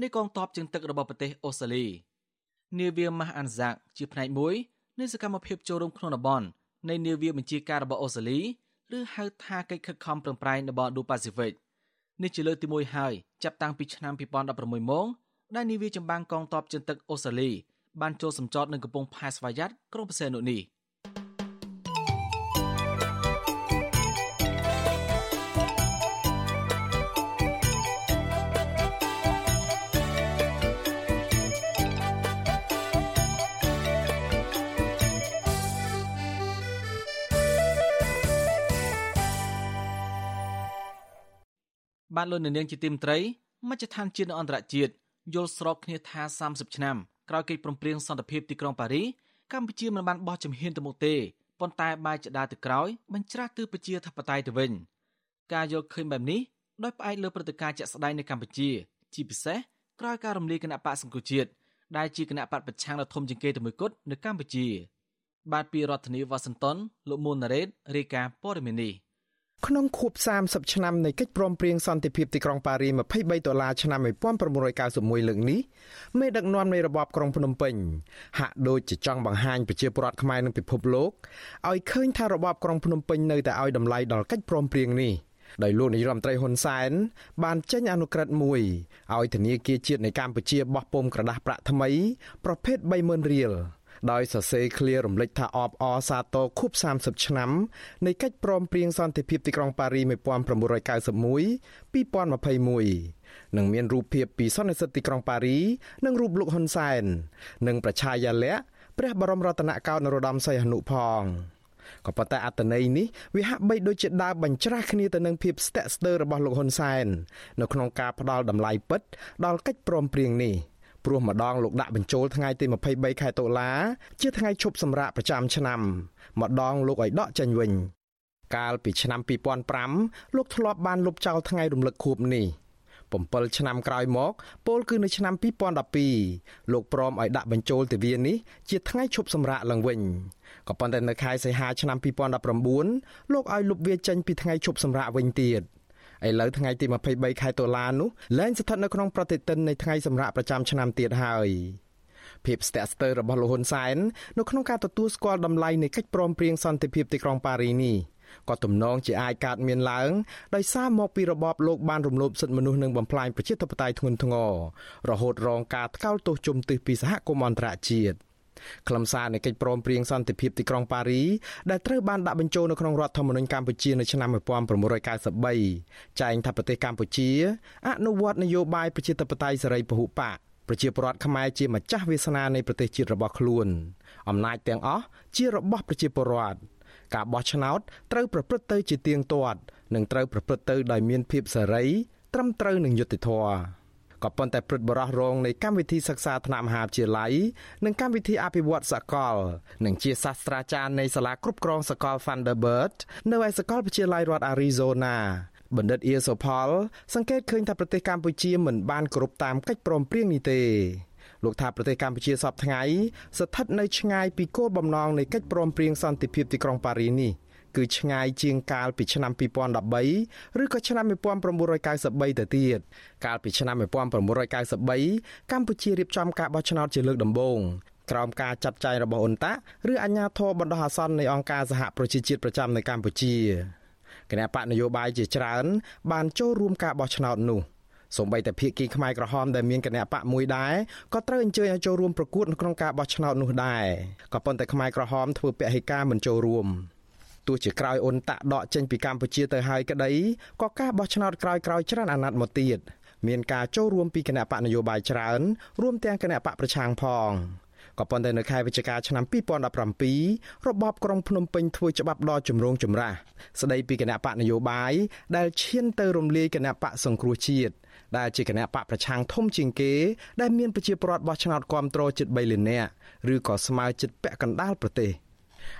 នៃកងទ័ពជើងទឹករបស់ប្រទេសអូស្ត្រាលីនាវា Mas Anzac ជាផ្នែកមួយនៃសកម្មភាពចូលរួមក្នុងតំបន់នៃនាវាបញ្ជាការរបស់អូស្ត្រាលី ឬហៅថាកិច្ចខិតខំប្រឹងប្រែងរបស់ Indo-Pacific នេះជាលើកទី1ហើយចាប់តាំងពីឆ្នាំ2016មកដែលនាវាចម្បាំងកងទ័ពជើងទឹកអូស្ត្រាលីបានចូលសម្ចតនៅកំពង់ផែស្វយ័តក្រុងបរសេនុនេះ។ បានលោកនាងជាទីមត្រីមជ្ឈដ្ឋានជាតិនិងអន្តរជាតិយល់ស្របគ្នាថា30ឆ្នាំក្រោយកិច្ចព្រមព្រៀងសន្តិភាពទីក្រុងប៉ារីកម្ពុជាមិនបានបោះជំហានទៅមុខទេប៉ុន្តែបែរជាដើរទៅក្រោយបញ្ច្រាស់ទិសប្រជាធិបតេយ្យទៅវិញការយល់ឃើញបែបនេះដោយផ្អែកលើព្រឹត្តិការណ៍ជាក់ស្ដែងនៅកម្ពុជា ជាពិសេសក្រោយការរំលាយគណៈបកសង្គមជាតិដែលជាគណៈបកប្រឆាំងដ៏ធំជាងគេទៅមួយគត់នៅកម្ពុជា បាទពីរដ្ឋធានីវ៉ាស៊ីនតោនលោកមួនណារ៉េតរាយការណ៍ព័ត៌មាននេះ ក្នុងខួប30ឆ្នាំនៃកិច្ចព្រមព្រៀងសន្តិភាពទីក្រុងប៉ារី23ដុល្លារឆ្នាំ1991លើកនេះមេដឹកនាំនៃរបបក្រុងភ្នំពេញហាក់ដូចជាចង់បង្ហាញប្រជាពលរដ្ឋខ្មែរនិងពិភពលោកឲ្យឃើញថារបបក្រុងភ្នំពេញនៅតែឲ្យតម្លៃដល់កិច្ចព្រមព្រៀងនេះដោយលោកនាយរដ្ឋមន្ត្រីហ៊ុនសែនបានចេញអនុក្រឹត្យមួយឲ្យធនាគារជាតិនៃកម្ពុជាបោះពុំក្រដាស់ប្រាក់ថ្មី ប្រភេទ30000រៀល ដោយសរសេរឃ្លារំលេចថាអបអសាទរខួប30ឆ្នាំនៃកិច្ចព្រមព្រៀងសន្តិភាពទីក្រុងប៉ារី1991 2021និងមានរូបភាពពីសន្និសីទទីក្រុងប៉ារី និងរូបលោកហ៊ុនសែន និងប្រជាយាល័ក្ខព្រះបរមរតនកោដ្ឋនរោត្តមសីហនុផងក៏ប៉ុន្តែអត្តន័យនេះវាហាក់បីដូចជាដើរបញ្ច្រាស់គ្នាទៅនឹងភាពស្ទាក់ស្ទើររបស់លោកហ៊ុនសែននៅក្នុងការផ្ដាល់តម្លៃពិតដល់កិច្ចព្រមព្រៀងនេះ។ ព្រោះម្ដងលោកដាក់បញ្ចូលថ្ងៃទី23ខែតុលាជាថ្ងៃឈប់សម្រាកប្រចាំឆ្នាំ ម្ដងលោកឲ្យដកចេញវិញ កាលពីឆ្នាំ2005លោកធ្លាប់បានលុបចោលថ្ងៃរំលឹកខួបនេះ7ឆ្នាំក្រោយមកពលគឺនៅឆ្នាំ2012លោកព្រមឲ្យដាក់បញ្ចូលទិវានេះជាថ្ងៃឈប់សម្រាកឡើងវិញក៏ប៉ុន្តែនៅខែសីហាឆ្នាំ2019លោកឲ្យលុបវាចេញពីថ្ងៃឈប់សម្រាកវិញទៀត។ ឥឡូវថ្ងៃទី23ខែតុលានោះលែងស្ថិតនៅក្នុងប្រតិទិននៃថ្ងៃសម្រាប់ប្រចាំឆ្នាំទៀតហើយភាពស្ទាក់ស្ទើររបស់លោកហ៊ុនសែននៅក្នុងការទទួលស្គាល់តម្លៃនៃកិច្ចព្រមព្រៀងសន្តិភាពទីក្រុងប៉ារីនេះក៏ទំនងជាអាចកើតមានឡើងដោយសារមកពីរបបលោកបានរំលោភសិទ្ធិមនុស្សនិងបំផ្លាញប្រជាធិបតេយ្យធ្ងន់ធ្ងររហូតរងការថ្កោលទោសជំទាស់ពីសហគមន៍អន្តរជាតិ ខ្លឹមសារនៃកិច្ចព្រមព្រៀងសន្តិភាពទីក្រុងប៉ារីដែលត្រូវបានដាក់បញ្ចូលនៅក្នុងរដ្ឋធម្មនុញ្ញកម្ពុជានៅឆ្នាំ1993ចែងថាប្រទេសកម្ពុជាអនុវត្តនយោបាយប្រជាធិបតេយ្យសេរីពហុបកប្រជាពលរដ្ឋខ្មែរជាម្ចាស់វាសនានៃប្រទេសជាតិរបស់ខ្លួនអំណាចទាំងអស់ជារបស់ប្រជាពលរដ្ឋការបោះឆ្នោតត្រូវប្រព្រឹត្តទៅជាទៀងទាត់និងត្រូវប្រព្រឹត្តទៅដោយមានភាពសេរីត្រឹមត្រូវនិងយុត្តិធម៌ ក៏ប៉ុន្តែព្រឹទ្ធបរិះរងនៃកម្មវិធីសិក្សាថ្នាក់មហាវិទ្យាល័យនិងកម្មវិធីអភិវឌ្ឍសកល និងជាសាស្ត្រាចារ្យនៃសាលាគ្រប់គ្រងសកល Vanderbilt នៅឯសាកលវិទ្យាល័យរដ្ឋ Arizona បណ្ឌិតអៀសូផលសង្កេតឃើញថាប្រទេសកម្ពុជាមិនបានគោរពតាមកិច្ចព្រមព្រៀងនេះទេលោកថាប្រទេសកម្ពុជាសពថ្ងៃស្ថិតនៅឆ្ងាយពីគោលបំណងនៃកិច្ចព្រមព្រៀងសន្តិភាពទីក្រុងប៉ារីនេះ គឺឆ្ងាយជាងកាលពីឆ្នាំ2013ឬក៏ឆ្នាំ1993ទៅទៀតកាលពីឆ្នាំ1993កម្ពុជារៀបចំការបោះឆ្នោតជាលើកដំបូងក្រោមការចាត់ចែងរបស់អ៊ុនតាឬអាជ្ញាធរបណ្ដោះអាសន្ននៃអង្គការសហប្រជាជាតិប្រចាំនៅកម្ពុជាគណៈបកនយោបាយជាច្រើន បានចូលរួមការបោះឆ្នោតនោះសូម្បីតែភៀកគីខ្មែរក្រហមដែលមានគណៈបកមួយដែរក៏ត្រូវអញ្ជើញឲ្យចូលរួមប្រកួតក្នុងការបោះឆ្នោតនោះដែរក៏ប៉ុន្តែខ្មែរក្រហមធ្វើពហិការមិនចូលរួម ទោះជាក្រោយអ៊ុនតាក់ដកចេញពីកម្ពុជាទៅហើយក្តីក៏ការបោះឆ្នោតក្រោយៗច្រើនអាណត្តិមកទៀតមានការចូលរួមពីគណៈបកនយោបាយច្រើនរួមទាំងគណៈបកប្រឆាំងផងក៏ប៉ុន្តែនៅខែវិច្ឆិកាឆ្នាំ2017របបក្រុងភ្នំពេញធ្វើច្បាប់ដ៏ចម្រូងចម្រាសស្ដីពីគណៈបកនយោបាយដែលឈានទៅរំលាយគណៈបកសង្គ្រោះជាតិដែលជាគណៈបកប្រឆាំងធំជាងគេដែលមានប្រជាពលរដ្ឋបោះឆ្នោតគាំទ្រជិត3លាននាក់ឬក៏ស្មើជិតពាក់កណ្ដាលប្រទេស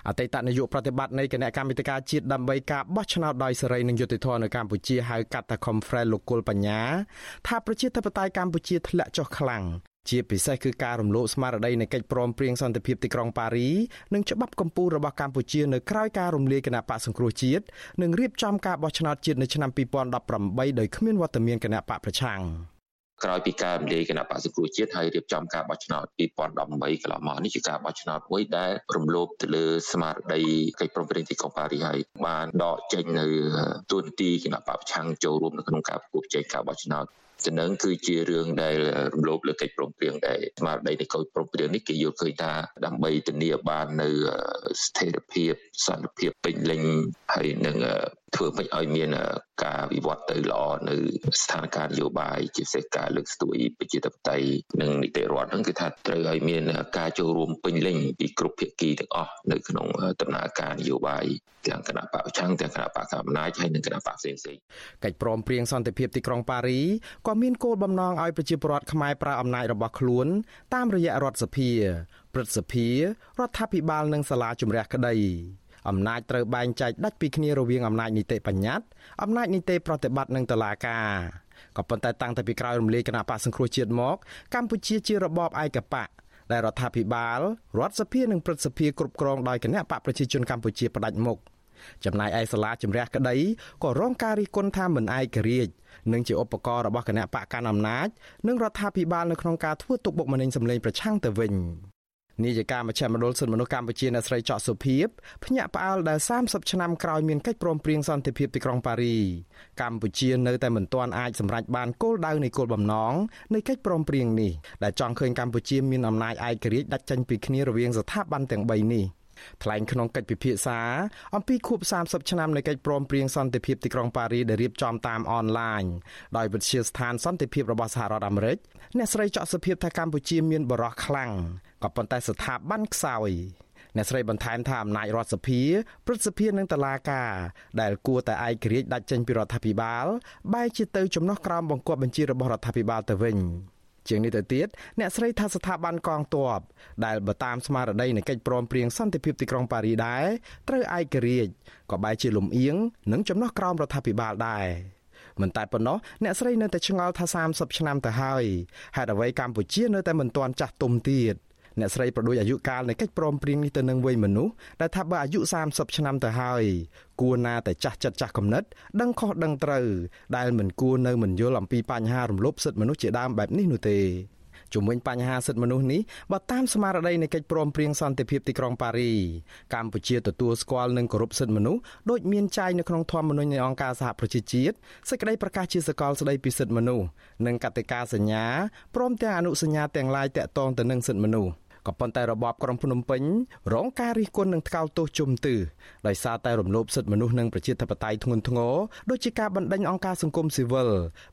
អតីតនាយកប្រតិបត្តិនៃគណៈកម្មាធិការជាតិដើម្បីការបោះឆ្នោតដោយសេរីនិងយុត្តិធម៌នៅកម្ពុជាហៅកាត់ថា Conference លោកគុលបញ្ញាថាប្រជាធិបតេយ្យកម្ពុជាធ្លាក់ចុះខ្លាំងជាពិសេសគឺការរំលោភស្មារតីនៃកិច្ចព្រមព្រៀងសន្តិភាពទីក្រុងប៉ារីនិងច្បាប់កម្ពុជារបស់កម្ពុជានៅក្រៅការរំលាយគណៈបកសង្គ្រោះជាតិនិងរៀបចំការបោះឆ្នោតជាតិនៅឆ្នាំ2018ដោយគ្មានវត្តមានគណៈបកប្រឆាំង ក្រោយពីការរំលាយគណៈបក្សសង្គ្រោះជាតិហើយរៀបចំការបោះឆ្នោត2018កន្លងមកនេះជាការបោះឆ្នោតមួយដែលរំលោភទៅលើស្មារតីកិច្ចព្រមព្រៀងទីក្រុងប៉ារីសហើយបានដកចេញនៅទូនទីគណៈបកប្រឆាំងចូលរួមនៅក្នុងការប្រគល់ចេញការបោះឆ្នោតទៅនឹងគឺជារឿងដែលរំលោភលើកិច្ចព្រមព្រៀងដែលស្មារតីនៃកិច្ចព្រមព្រៀងនេះគេយល់ឃើញថាដើម្បីធានាបាននៅស្ថិរភាពសន្តិភាពពេញលេញហើយនឹង ធ្វើមិនឲ្យមានការវិវត្តទៅល្អនៅស្ថានភាពនយោបាយជាពិសេសការលើកស្ទួយប្រជាធិបតេយ្យនិងនីតិរដ្ឋហ្នឹងគឺថាត្រូវឲ្យមានការចូលរួមពេញលេញពីគ្រប់ភាគីទាំងអស់នៅក្នុងដំណើរការនយោបាយទាំងគណៈបកប្រឆាំងទាំងគណៈបកកណ្ដាលអំណាចហើយនិងគណៈបកផ្សេងៗកិច្ចព្រមព្រៀងសន្តិភាពទីក្រុងប៉ារីក៏មានគោលបំណងឲ្យប្រជាពលរដ្ឋខ្មែរប្រើអំណាចរបស់ខ្លួន តាមរយៈរដ្ឋសភាព្រឹទ្ធសភារដ្ឋាភិបាលនិងសាលាជំរះក្តី អំណាចត្រូវបែងចែកដាច់ពីគ្នារវាងអំណាចនីតិបញ្ញត្តិអំណាចនីតិប្រតិបត្តិនិងតុលាការក៏ប៉ុន្តែតាំងពីក្រោយរំលាយគណៈបកសង្គ្រោះជាតិមក កម្ពុជាជារបបឯកបកដែលរដ្ឋាភិបាលរដ្ឋសភានិងព្រឹទ្ធសភាគ្រប់គ្រងដោយគណៈបកប្រជាជនកម្ពុជាផ្ដាច់មុខចំណែកឯសាលាជំរះក្តីក៏រងការរិះគន់ថាមិនឯករាជ្យនិងជាឧបករណ៍របស់គណៈបកកណ្ដាលអំណាចនិងរដ្ឋាភិបាលនៅក្នុងការធ្វើទុកបុកម្នេញសម្លេងប្រឆាំងទៅវិញ នាយិកាមជ្ឈមណ្ឌលសិទ្ធិមនុស្សកម្ពុជាអ្នកស្រីចော့សុភីបភ្ញាក់ផ្អើលដែល30ឆ្នាំក្រោយមានកិច្ចព្រមព្រៀងសន្តិភាពទីក្រុងប៉ារីកម្ពុជានៅតែមិនទាន់អាចសម្រេចបានគោលដៅនៃគោលបំណងនៃកិច្ចព្រមព្រៀងនេះដែលចង់ឃើញកម្ពុជាមានអំណាចឯករាជ្យដាច់ចេញពីគ្នារវាងស្ថាប័នទាំង3នេះថ្លែងក្នុងកិច្ចពិភាក្សាអំពីខួប30ឆ្នាំនៃកិច្ចព្រមព្រៀងសន្តិភាពទីក្រុងប៉ារីដែលរៀបចំតាមអនឡាញដោយវិទ្យាស្ថានសន្តិភាពរបស់សហរដ្ឋអាមេរិកអ្នកស្រីចော့សុភាពថាកម្ពុជាមានបរិះខ្លាំង ក៏ប៉ុន្តែស្ថាប័នខ្សោយអ្នកស្រីបន្ថែមថាអំណាចរដ្ឋសភាព្រឹទ្ធសភានិងតុលាការដែលគួរតែឯករាជ្យដាច់ចេញពីរដ្ឋាភិបាលបែរជាទៅចំណោះក្រោមបង្គាប់បញ្ជារបស់រដ្ឋាភិបាលទៅវិញជាងនេះទៅទៀតអ្នកស្រីថាស្ថាប័នកងទ័ពដែលបើតាមស្មារតីនៃកិច្ចព្រមព្រៀងសន្តិភាពទីក្រុងប៉ារីដែរត្រូវឯករាជ្យក៏បែរជាលំអៀងនិងចំណោះក្រោមរដ្ឋាភិបាលដែរមិនតែប៉ុណ្ណោះអ្នកស្រីនៅតែឆ្ងល់ថា30ឆ្នាំទៅហើយហេតុអ្វីកម្ពុជានៅតែមិនទាន់ចាស់ទុំទៀត អ្នកស្រីប្រដូចអាយុកាលនៃកិច្ចព្រមព្រៀងនេះទៅនឹងវ័យមនុស្សដែលថាបើអាយុ30ឆ្នាំទៅហើយគួរណាតែចាស់ចិត្តចាស់គំនិតដឹងខុសដឹងត្រូវដែលមិនគួរនៅមិនយល់អំពីបញ្ហារំលោភសិទ្ធិមនុស្សជាដើមបែបនេះនោះទេជំវិញបញ្ហាសិទ្ធិមនុស្សនេះបើតាមស្មារតីនៃកិច្ចព្រមព្រៀងសន្តិភាពទីក្រុងប៉ារីកម្ពុជាទទួលស្គាល់និងគោរពសិទ្ធិមនុស្សដូចមានចែងនៅក្នុងធម្មនុញ្ញនៃអង្គការសហប្រជាជាតិសេចក្តីប្រកាសជាសកលស្តីពីសិទ្ធិមនុស្សនិងកតិកាសញ្ញាព្រមទាំងអនុសញ្ញាទាំងឡាយតាក់ទងទៅនឹងសិទ្ធិមនុស្ស ក៏ប៉ុន្តែរបបក្រុងភ្នំពេញរងការរិះគន់និងថ្កោលទោសជុំទិសដោយសារតែរំលោភសិទ្ធិមនុស្សនិងប្រជាធិបតេយ្យធ្ងន់ធ្ងរដូចជាការបណ្តេញអង្គការសង្គមស៊ីវិល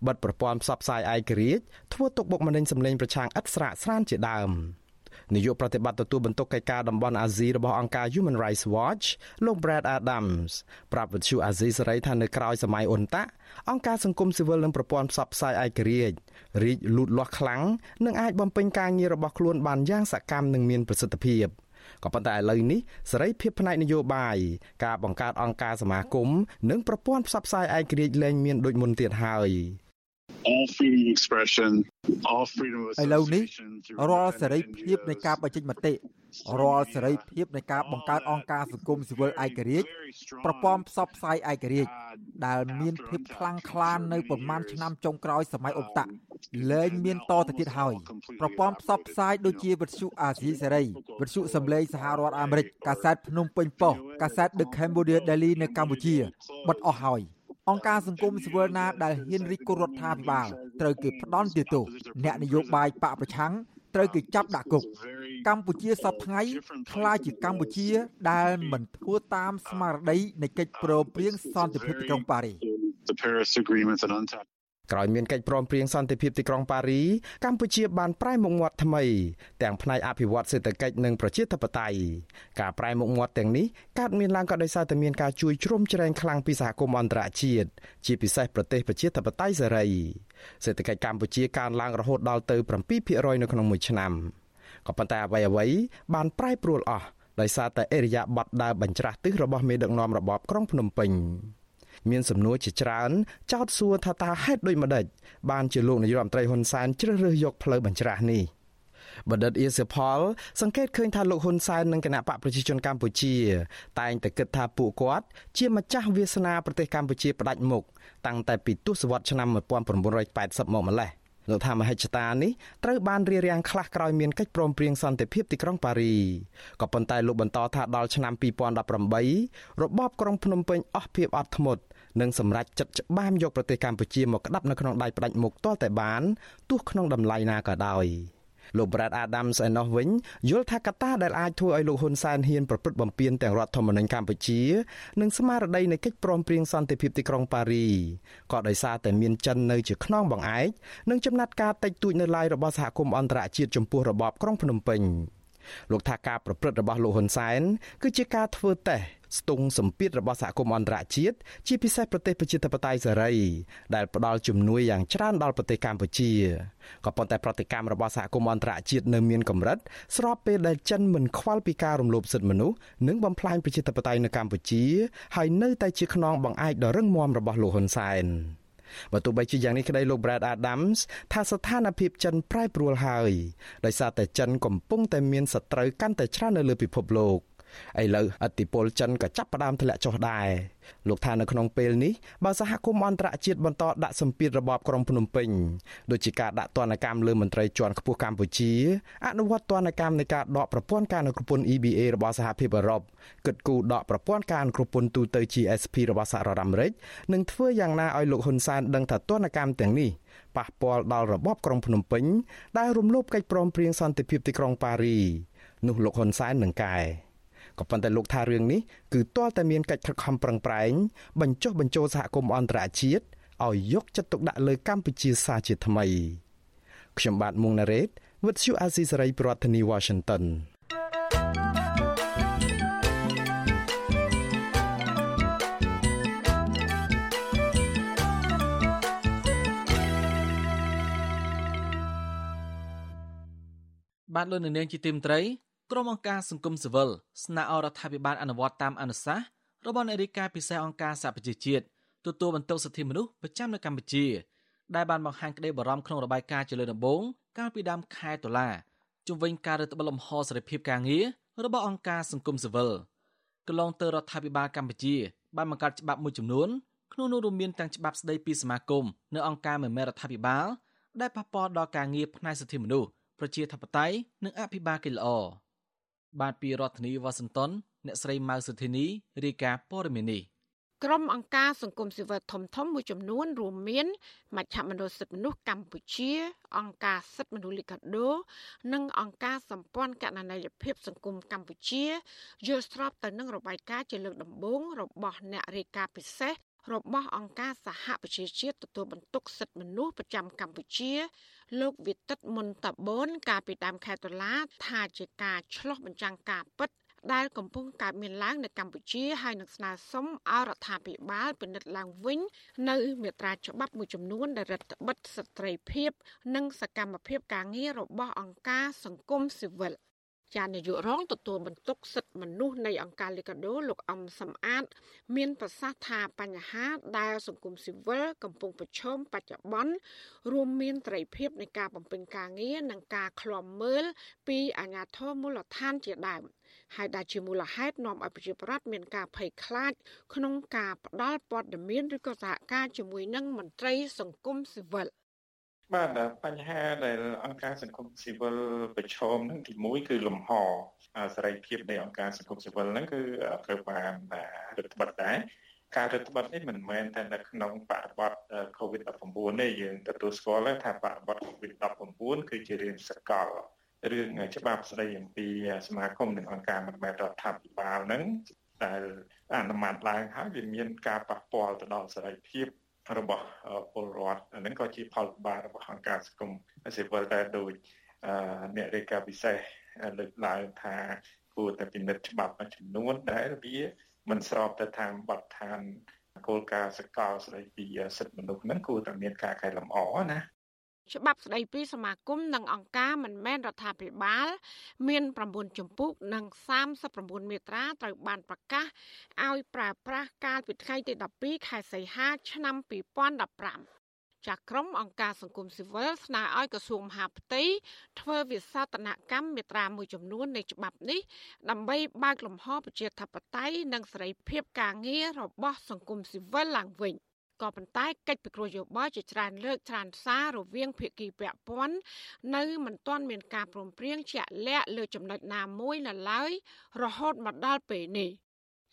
បិទប្រព័ន្ធផ្សព្វផ្សាយឯករាជ្យធ្វើទុកបុកម្នេញសម្លេងប្រឆាំងឥតស្រាកស្រានជាដើម។ នាយកប្រតិបត្តិទទួលបន្ទុកកិច្ចការតំបន់អាស៊ីរបស់អង្គការ Human Rights Watch លោក Brad Adams ប្រាប់វិទ្យុអាស៊ីសេរីថានៅក្រៅសម័យអ៊ុនតាអង្គការសង្គមស៊ីវិលនិងប្រព័ន្ធផ្សព្វផ្សាយឯករាជ្យរីកលូតលាស់ខ្លាំងនិងអាចបំពេញការងាររបស់ខ្លួនបានយ៉ាងសកម្មនិងមានប្រសិទ្ធភាពក៏ប៉ុន្តែឥឡូវនេះសេរីភាពផ្នែកនយោបាយការបង្កើតអង្គការសមាគមនិងប្រព័ន្ធផ្សព្វផ្សាយឯករាជ្យលែងមានដូចមុនទៀតហើយ all freedom of expression all freedom of ឥឡូវនេះរាល់សេរីភាពនៃការបញ្ចេញមតិរាល់សេរីភាពនៃការបង្កើតអង្គការសង្គមស៊ីវិលឯករាជ្យប្រព័ន្ធផ្សព្វផ្សាយឯករាជ្យដែលមានភាពខ្លាំងក្លានៅប្រមាណឆ្នាំចុងក្រោយសម័យអ៊ុបតាលែងមានតទៅទៀតហើយប្រព័ន្ធផ្សព្វផ្សាយដូចជាវិទ្យុអាស៊ីសេរីវិទ្យុសំឡេងសហរដ្ឋអាមេរិកកាសែតភ្នំពេញប៉ុស្តិ៍កាសែត The Cambodia Daily នៅកម្ពុជាបិទអស់ហើយ អង្គការសង្គមស៊ីវិលណាដែលហ៊ានរិះគន់រដ្ឋាភិបាលត្រូវគេផ្ដន់ទោសអ្នកនយោបាយបកប្រឆាំងត្រូវគេចាប់ដាក់គុកកម្ពុជាសពថ្ងៃខ្លាចជាកម្ពុជាដែលមិនធ្វើតាមស្មារតីនៃកិច្ចព្រមព្រៀងសន្តិភាពទីក្រុងប៉ារី the Paris Agreement and UNTAP ក្រោយមានកិច្ចព្រមព្រៀងសន្តិភាពទីក្រុងប៉ារីកម្ពុជាបានប្រែមុខមាត់ថ្មីទាំងផ្នែកអភិវឌ្ឍសេដ្ឋកិច្ចនិងប្រជាធិបតេយ្យការប្រែមុខមាត់ទាំងនេះកើតមានឡើងក៏ដោយសារតែមានការជួយជ្រោមជ្រែងខ្លាំងពីសហគមន៍អន្តរជាតិជាពិសេសប្រទេសប្រជាធិបតេយ្យសេរីសេដ្ឋកិច្ចកម្ពុជាកើនឡើងរហូតដល់ទៅ7%នៅក្នុងមួយឆ្នាំក៏ប៉ុន្តែអ្វីអ្វីបានប្រែប្រួលអស់ដោយសារតែអេរយាប័តដើរបញ្ច្រាស់ទិសរបស់មេដឹកនាំរបបក្រុងភ្នំពេញ មានសំណួរជាច្រើន ចោទសួរថាតើហេតុដូចម្ដេចបានជាលោកនាយរដ្ឋមន្ត្រីហ៊ុនសែនជ្រើសរើសយកផ្លូវបញ្ច្រាស់នេះបណ្ឌិតអៀសផល សង្កេតឃើញថាលោកហ៊ុនសែននិងគណៈបកប្រជាជនកម្ពុជា តែងតែគិតថាពួកគាត់ជាម្ចាស់វាសនាប្រទេសកម្ពុជាផ្ដាច់មុខតាំងតែពីទសវត្សរ៍ឆ្នាំ1980មកម្លេះលោកថាមហិច្ឆតានេះត្រូវបានរៀបរៀងខ្លះក្រោយមានកិច្ចព្រមព្រៀងសន្តិភាពទីក្រុងប៉ារីក៏ប៉ុន្តែលោកបន្តថាដល់ឆ្នាំ2018របបក្រុងភ្នំពេញអស់ភាពអត់ធ្មត់ និងសម្រេចចិត្តច្បាមយកប្រទេសកម្ពុជាមកក្តាប់នៅក្នុងដៃផ្ដាច់មុខទាល់តែបានទោះក្នុងតម្លៃណាក៏ដោយលោក Brad Adams ឯណោះវិញយល់ថាកត្តាដែលអាចធ្វើឲ្យលោកហ៊ុនសែនហ៊ានប្រព្រឹត្តបំពានទាំងរដ្ឋធម្មនុញ្ញកម្ពុជានិងស្មារតីនៃកិច្ចព្រមព្រៀងសន្តិភាពទីក្រុងប៉ារីក៏ដោយសារតែមានចិននៅជាខ្នងបង្អែកនិងចំណាត់ការតិចតួចនៅឡាយរបស់សហគមន៍អន្តរជាតិចំពោះរបបក្រុងភ្នំពេញលោកថាការប្រព្រឹត្តរបស់លោកហ៊ុនសែនគឺជាការធ្វើតេស្ត ស្ទង់សម្ពាធរបស់សហគមន៍អន្តរជាតិជាពិសេសប្រទេសប្រជាធិបតេយ្យសេរីដែលផ្ដល់ជំនួយយ៉ាងច្រើនដល់ប្រទេសកម្ពុជាក៏ប៉ុន្តែប្រតិកម្មរបស់សហគមន៍អន្តរជាតិនៅមានកម្រិតស្របពេលដែលចិនមិនខ្វល់ពីការរំលោភសិទ្ធិមនុស្សនិងបំផ្លាញប្រជាធិបតេយ្យនៅកម្ពុជាហើយនៅតែជាខ្នងបង្អែកដ៏រឹងមាំរបស់លោកហ៊ុនសែនបើទោះបីជាយ៉ាងនេះក្តីលោក Brad Adams ថាស្ថានភាពចិនប្រែប្រួលហើយដោយសារតែចិនកំពុងតែមានសត្រូវកាន់តែច្រើននៅលើពិភពលោក។ ឥឡូវអធិពលចិនក៏ចាប់ផ្ដើមធ្លាក់ចុះដែរលោកថានៅក្នុងពេលនេះបើសហគមន៍អន្តរជាតិបន្តដាក់សម្ពាធរបបក្រុងភ្នំពេញដូចជាការដាក់ទណ្ឌកម្មលើមន្ត្រីជាន់ខ្ពស់កម្ពុជាអនុវត្តទណ្ឌកម្មនៃការដកប្រព័ន្ធការអនុគ្រពន្ធ EBA របស់សហភាពអឺរ៉ុបគិតគូរដកប្រព័ន្ធការអនុគ្រពន្ធទូទៅ GSP របស់សហរដ្ឋអាមេរិកនិងធ្វើយ៉ាងណាឲ្យលោកហ៊ុនសែនដឹងថាទណ្ឌកម្មទាំងនេះប៉ះពាល់ដល់របបក្រុងភ្នំពេញដែលរំលោភកិច្ចព្រមព្រៀងសន្តិភាពទីក្រុងប៉ារីនោះលោកហ៊ុនសែននឹងកែ ក៏ប៉ុន្តែលោកថារឿងនេះគឺទាល់តែមានកិច្ចខិតខំប្រឹងប្រែងបញ្ចុះបញ្ចូលសហគមន៍អន្តរជាតិឲ្យយកចិត្តទុកដាក់លើកម្ពុជាសាជាថ្មីខ្ញុំបាទមុងណារ៉េត With you Azizi Saray ប្រធានាធិបតី Washington បាទលោកនាងជាទីមត្រី ក្រុមអង្គការសង្គមស៊ីវិលស្នើឲ្យរដ្ឋាភិបាលអនុវត្តតាមអនុសាសន៍របស់នាយិកាពិសេសអង្គការសហប្រជាជាតិទទួលបន្ទុកសិទ្ធិមនុស្សប្រចាំនៅកម្ពុជា ដែលបានបង្ហាញក្តីបារម្ភក្នុងរបាយការណ៍ជាលើកដំបូងកាលពីដើមខែតុលាជំវិញការរដ្ឋបិទលំហសេរីភាពការងាររបស់អង្គការសង្គមស៊ីវិលកន្លងទៅរដ្ឋាភិបាលកម្ពុជា បានបង្កើតច្បាប់មួយចំនួនក្នុងនោះរួមមានទាំងច្បាប់ស្តីពីសមាគមនៅអង្គការមិនមែនរដ្ឋាភិបាលដែលប៉ះពាល់ដល់ការងារផ្នែកសិទ្ធិមនុស្សប្រជាធិបតេយ្យនិងអភិបាលកិច្ចល្អ បាទពីរដ្ឋធានីវ៉ាស៊ីនតោនអ្នកស្រីម៉ៅសុធីនីរាយការណ៍ព័ត៌មាននេះក្រុមអង្គការសង្គមស៊ីវិលធំធំមួយចំនួនរួមមានមជ្ឈមណ្ឌលសិទ្ធិមនុស្សកម្ពុជា អង្គការសិទ្ធិមនុស្សលីកាដូ និងអង្គការសម្ព័ន្ធកណន័យភាពសង្គមកម្ពុជាយល់ស្របទៅនឹងរបាយការណ៍ជាលើកដំបូងរបស់អ្នករាយការណ៍ពិសេស របស់អង្គការសហប្រជាជាតិទទួលបន្ទុកសិទ្ធិមនុស្សប្រចាំកម្ពុជា លោកវិទិតមុនតបូនកាលពីដើមខែតុលាថាជាការឆ្លោះបញ្ចាំងការពិតដែលកំពុងកើតមានឡើងនៅកម្ពុជាហើយនឹងស្នើសុំឲ្យរដ្ឋាភិបាលពិនិត្យឡើងវិញនៅមាត្រាច្បាប់មួយចំនួនដែលរដ្ឋបិទស្ត្រីភាព និងសកម្មភាពការងាររបស់អង្គការសង្គមស៊ីវិល ចាននាយករងទទួលបន្ទុកសិទ្ធិមនុស្សនៃអង្គការលីកាដូលោកអំសំអាត មានប្រសាសន៍ថាបញ្ហាដែលសង្គមស៊ីវិលកំពុងប្រឈមបច្ចុប្បន្នរួមមានត្រីភាពនៃការបំពេញការងារនិងការឃ្លាំមើលពីអាជ្ញាធរមូលដ្ឋានជាដើមហើយដែលជាមូលហេតុនាំឲ្យប្រជាប្រដ្ឋមានការភ័យខ្លាច ក្នុងការផ្ដាល់ព័ត៌មានឬក៏សហការជាមួយនឹងមន្ត្រីសង្គមស៊ីវិល បាទបញ្ហាដែលអង្គការសង្គមស៊ីវិលប្រឈមនឹងទី1គឺលំហសេរីភាពនៃអង្គការសង្គមស៊ីវិលហ្នឹងគឺត្រូវបានរដ្ឋបတ်ដែរការរដ្ឋបတ်នេះមិនមែនតែនៅក្នុងបរិបទ COVID-19 ទេយើងទទួលស្គាល់ថាបរិបទ COVID-19 គឺជារឿងសកលរឿងច្បាប់ស្តីអំពីសមាគមនិងអង្គការមិនមែនរដ្ឋាភិបាលហ្នឹងដែលអនុម័តឡើងហើយវាមានការប៉ះពាល់ទៅដល់សេរីភាព របស់ពលរដ្ឋអានឹងក៏ជាផលវិបាករបស់អង្គការសង្គមស៊ីវិលដែរដោយអ្នករាយការណ៍ពិសេសលើកឡើងថាគួរតែពិនិត្យច្បាប់មួយចំនួនដែលវាមិនស្របទៅតាមបទដ្ឋានគោលការណ៍សកលស្តីពីសិទ្ធិមនុស្សហ្នឹងគួរតែមានការកែលម្អណា ច្បាប់ស្តីពីសមាគមនិងអង្គការមិនមែនរដ្ឋាភិបាល មាន9ជំពូកនិង39មាត្រាត្រូវបានប្រកាសឲ្យប្រើប្រាស់កាលពីថ្ងៃទី12ខែសីហាឆ្នាំ2015ចាក់ក្រុមអង្គការសង្គមស៊ីវិលស្នើឲ្យក្រសួងមហាផ្ទៃធ្វើវិសោធនកម្មមាត្រាមួយចំនួននៃច្បាប់នេះដើម្បីបើកលំហប្រជាធិបតេយ្យនិងសេរីភាពការងាររបស់សង្គមស៊ីវិលឡើងវិញ ក៏ប៉ុន្តែកិច្ចពិគ្រោះយោបល់ជាច្រើនលើកច្រើនសាររវាងភាគីពាក់ព័ន្ធនៅមិនទាន់មានការព្រមព្រៀងជាក់លាក់លើចំណុចណាមួយនៅឡើយរហូតមកដល់ពេលនេះ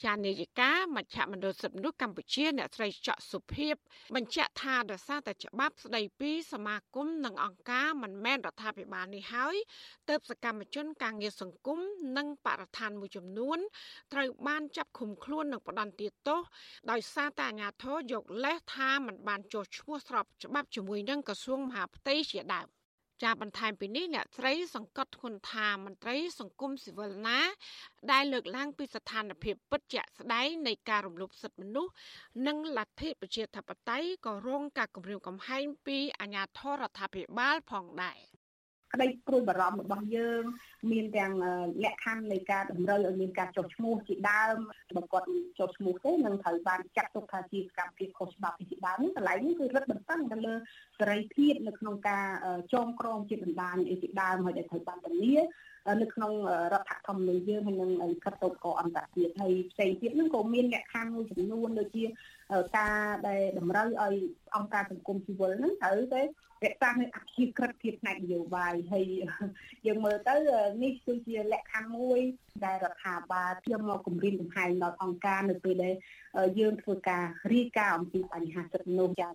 ជានាយិកាមជ្ឈមណ្ឌលសិទ្ធិមនុស្សកម្ពុជាអ្នកស្រីច័កសុភីបបញ្ជាក់ថាដោយសារតែច្បាប់ស្ដីពីសមាគមនិងអង្គការមិនមែនរដ្ឋាភិបាលនេះហើយទើបសកម្មជនការងារសង្គមនិងបរិស្ថានមួយចំនួនត្រូវបានចាប់ឃុំខ្លួននិងផ្ដន្ទាទោសដោយសារតែអាជ្ញាធរយកលេសថាមិនបានចុះឈ្មោះស្របច្បាប់ជាមួយនឹងក្រសួងមហាផ្ទៃជាដើម ចាបន្ថែមពីនេះអ្នកស្រីសង្កត់ធ្ងន់ថាមន្ត្រីសង្គមស៊ីវិលណា ដែលលើកឡើងពីស្ថានភាពពិតជាក់ស្ដែងនៃការរំលោភសិទ្ធិមនុស្សនិងលទ្ធិប្រជាធិបតេយ្យក៏រងការគំរាមកំហែងពីអាជ្ញាធររដ្ឋាភិបាលផងដែរ។ ក្តីព្រួយបារម្ភរបស់យើង មានទាំងលក្ខខណ្ឌនៃការតម្រូវឲ្យមានការចុះឈ្មោះជាដើមបើគាត់ចុះឈ្មោះទេនឹងត្រូវបានចាត់ទុកថាជាសកម្មភាពខុសច្បាប់ជាដើមកន្លែងនេះគឺរឹតបន្តឹងទៅលើសេរីភាពនៅក្នុងការចងក្រងជាបណ្ដាញអីជាដើមហើយដែលត្រូវបានធានានៅក្នុងរដ្ឋធម្មនុញ្ញយើងហើយនឹងលិខិតតូបកអន្តរជាតិហើយផ្សេងទៀតហ្នឹងក៏មានលក្ខខណ្ឌមួយចំនួនដូចជាការដែលតម្រូវឲ្យអង្គការសង្គមស៊ីវិលហ្នឹងត្រូវតែ រក្សានៅអធិក្រិតភាពផ្នែកនយោបាយហើយយើងមើលទៅនេះគឺជាលក្ខខណ្ឌមួយដែលរដ្ឋាភិបាលយកមកគម្រាមកំហែងដល់អង្គការនៅពេលដែលយើងធ្វើការរាយការណ៍អំពីបញ្ហាសិទ្ធិមនុស្សចា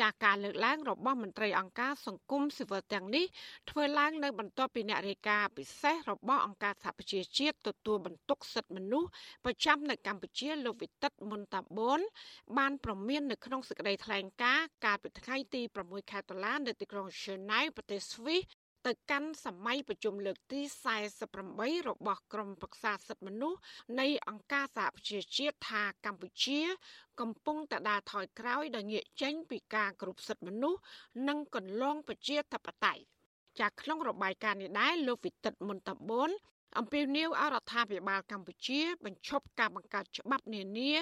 ចាការលើកឡើងរបស់មន្ត្រីអង្គការសង្គមស៊ីវិលទាំងនេះធ្វើឡើងនៅបន្ទាប់ពីអ្នករាយការណ៍ពិសេសរបស់អង្គការសហប្រជាជាតិទទួលបន្ទុកសិទ្ធិមនុស្សប្រចាំនៅកម្ពុជាលោកវិទិតមុនតាបូនបានប្រមាននៅក្នុងសេចក្តីថ្លែងការណ៍ កាលពីថ្ងៃទី6ខែតុលានៅទីក្រុង Geneva ប្រទេសស្វីសទៅកាន់សម័យប្រជុំលើកទី48របស់ក្រមប្រឹក្សាសិទ្ធិមនុស្សនៃអង្គការសហប្រជាជាតិថាកម្ពុជា កំពុងតែដើរថយក្រោយដោយងាកចេញពីការគ្រប់សិទ្ធិមនុស្សនិងកន្លងប្រជាធិបតេយ្យចាក្នុងរបាយការណ៍នេះដែរលោកវិទិតមុនតបូន អំពាវនាវឲ្យរដ្ឋាភិបាលកម្ពុជា បញ្ឈប់ការបង្កើតច្បាប់នានា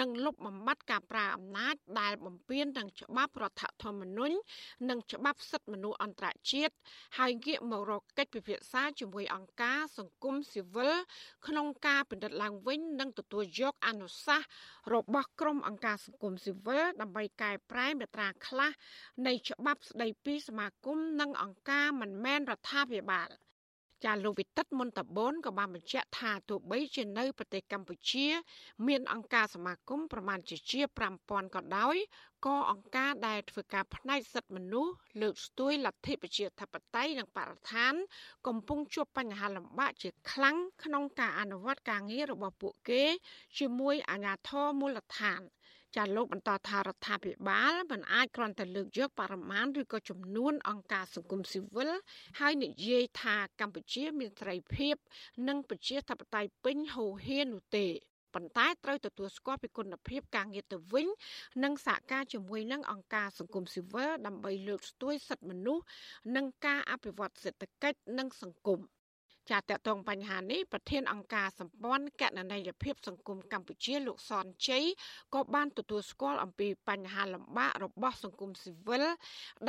និងលុបបំបាត់ការប្រើអំណាចដែលបំពានទាំងច្បាប់រដ្ឋធម្មនុញ្ញនិងច្បាប់សិទ្ធិមនុស្សអន្តរជាតិហើយងាកមករកកិច្ចពិភាក្សាជាមួយអង្គការសង្គមស៊ីវិលក្នុងការពិនិត្យឡើងវិញ និងទទួលយកអនុសាសន៍របស់ក្រុមអង្គការសង្គមស៊ីវិលដើម្បីកែប្រែមាត្រាខ្លះនៃច្បាប់ស្តីពីសមាគមនិងអង្គការមិនមែនរដ្ឋាភិបាល។ ចាលោកវិទិតមុនតបនក៏បានបញ្ជាក់ថាទោះបីជានៅប្រទេសកម្ពុជា មានអង្គការសមាគមប្រមាណជាជា5000ក៏ដោយក៏អង្គការដែលធ្វើការផ្នែកសិទ្ធិមនុស្សលើកស្ទួយលទ្ធិប្រជាធិបតេយ្យនិងបរិស្ថាន កំពុងជួបបញ្ហាលំបាកជាខ្លាំងក្នុងការអនុវត្តការងាររបស់ពួកគេ ជាមួយអាជ្ញាធរមូលដ្ឋាន។ ចាលោកបន្តថារដ្ឋាភិបាលមិនអាចគ្រាន់តែលើកយកបរិមាណឬក៏ចំនួនអង្គការសង្គមស៊ីវិលហើយនិយាយថាកម្ពុជាមានសេរីភាព និងប្រជាធិបតេយ្យពេញហូរហៀរនោះទេប៉ុន្តែត្រូវទទួលស្គាល់ពីគុណភាពការងារទៅវិញ និងសហការជាមួយនឹងអង្គការសង្គមស៊ីវិលដើម្បីលើកស្ទួយសិទ្ធិមនុស្សនិងការអភិវឌ្ឍសេដ្ឋកិច្ចនិងសង្គម ចាតតងបញ្ហានេះប្រធានអង្គការសម្ព័ន្ធកណន័យភាពសង្គមកម្ពុជាលោកសនជ័យក៏បានទទួលស្គាល់អំពីបញ្ហាលំបាករបស់សង្គមស៊ីវិល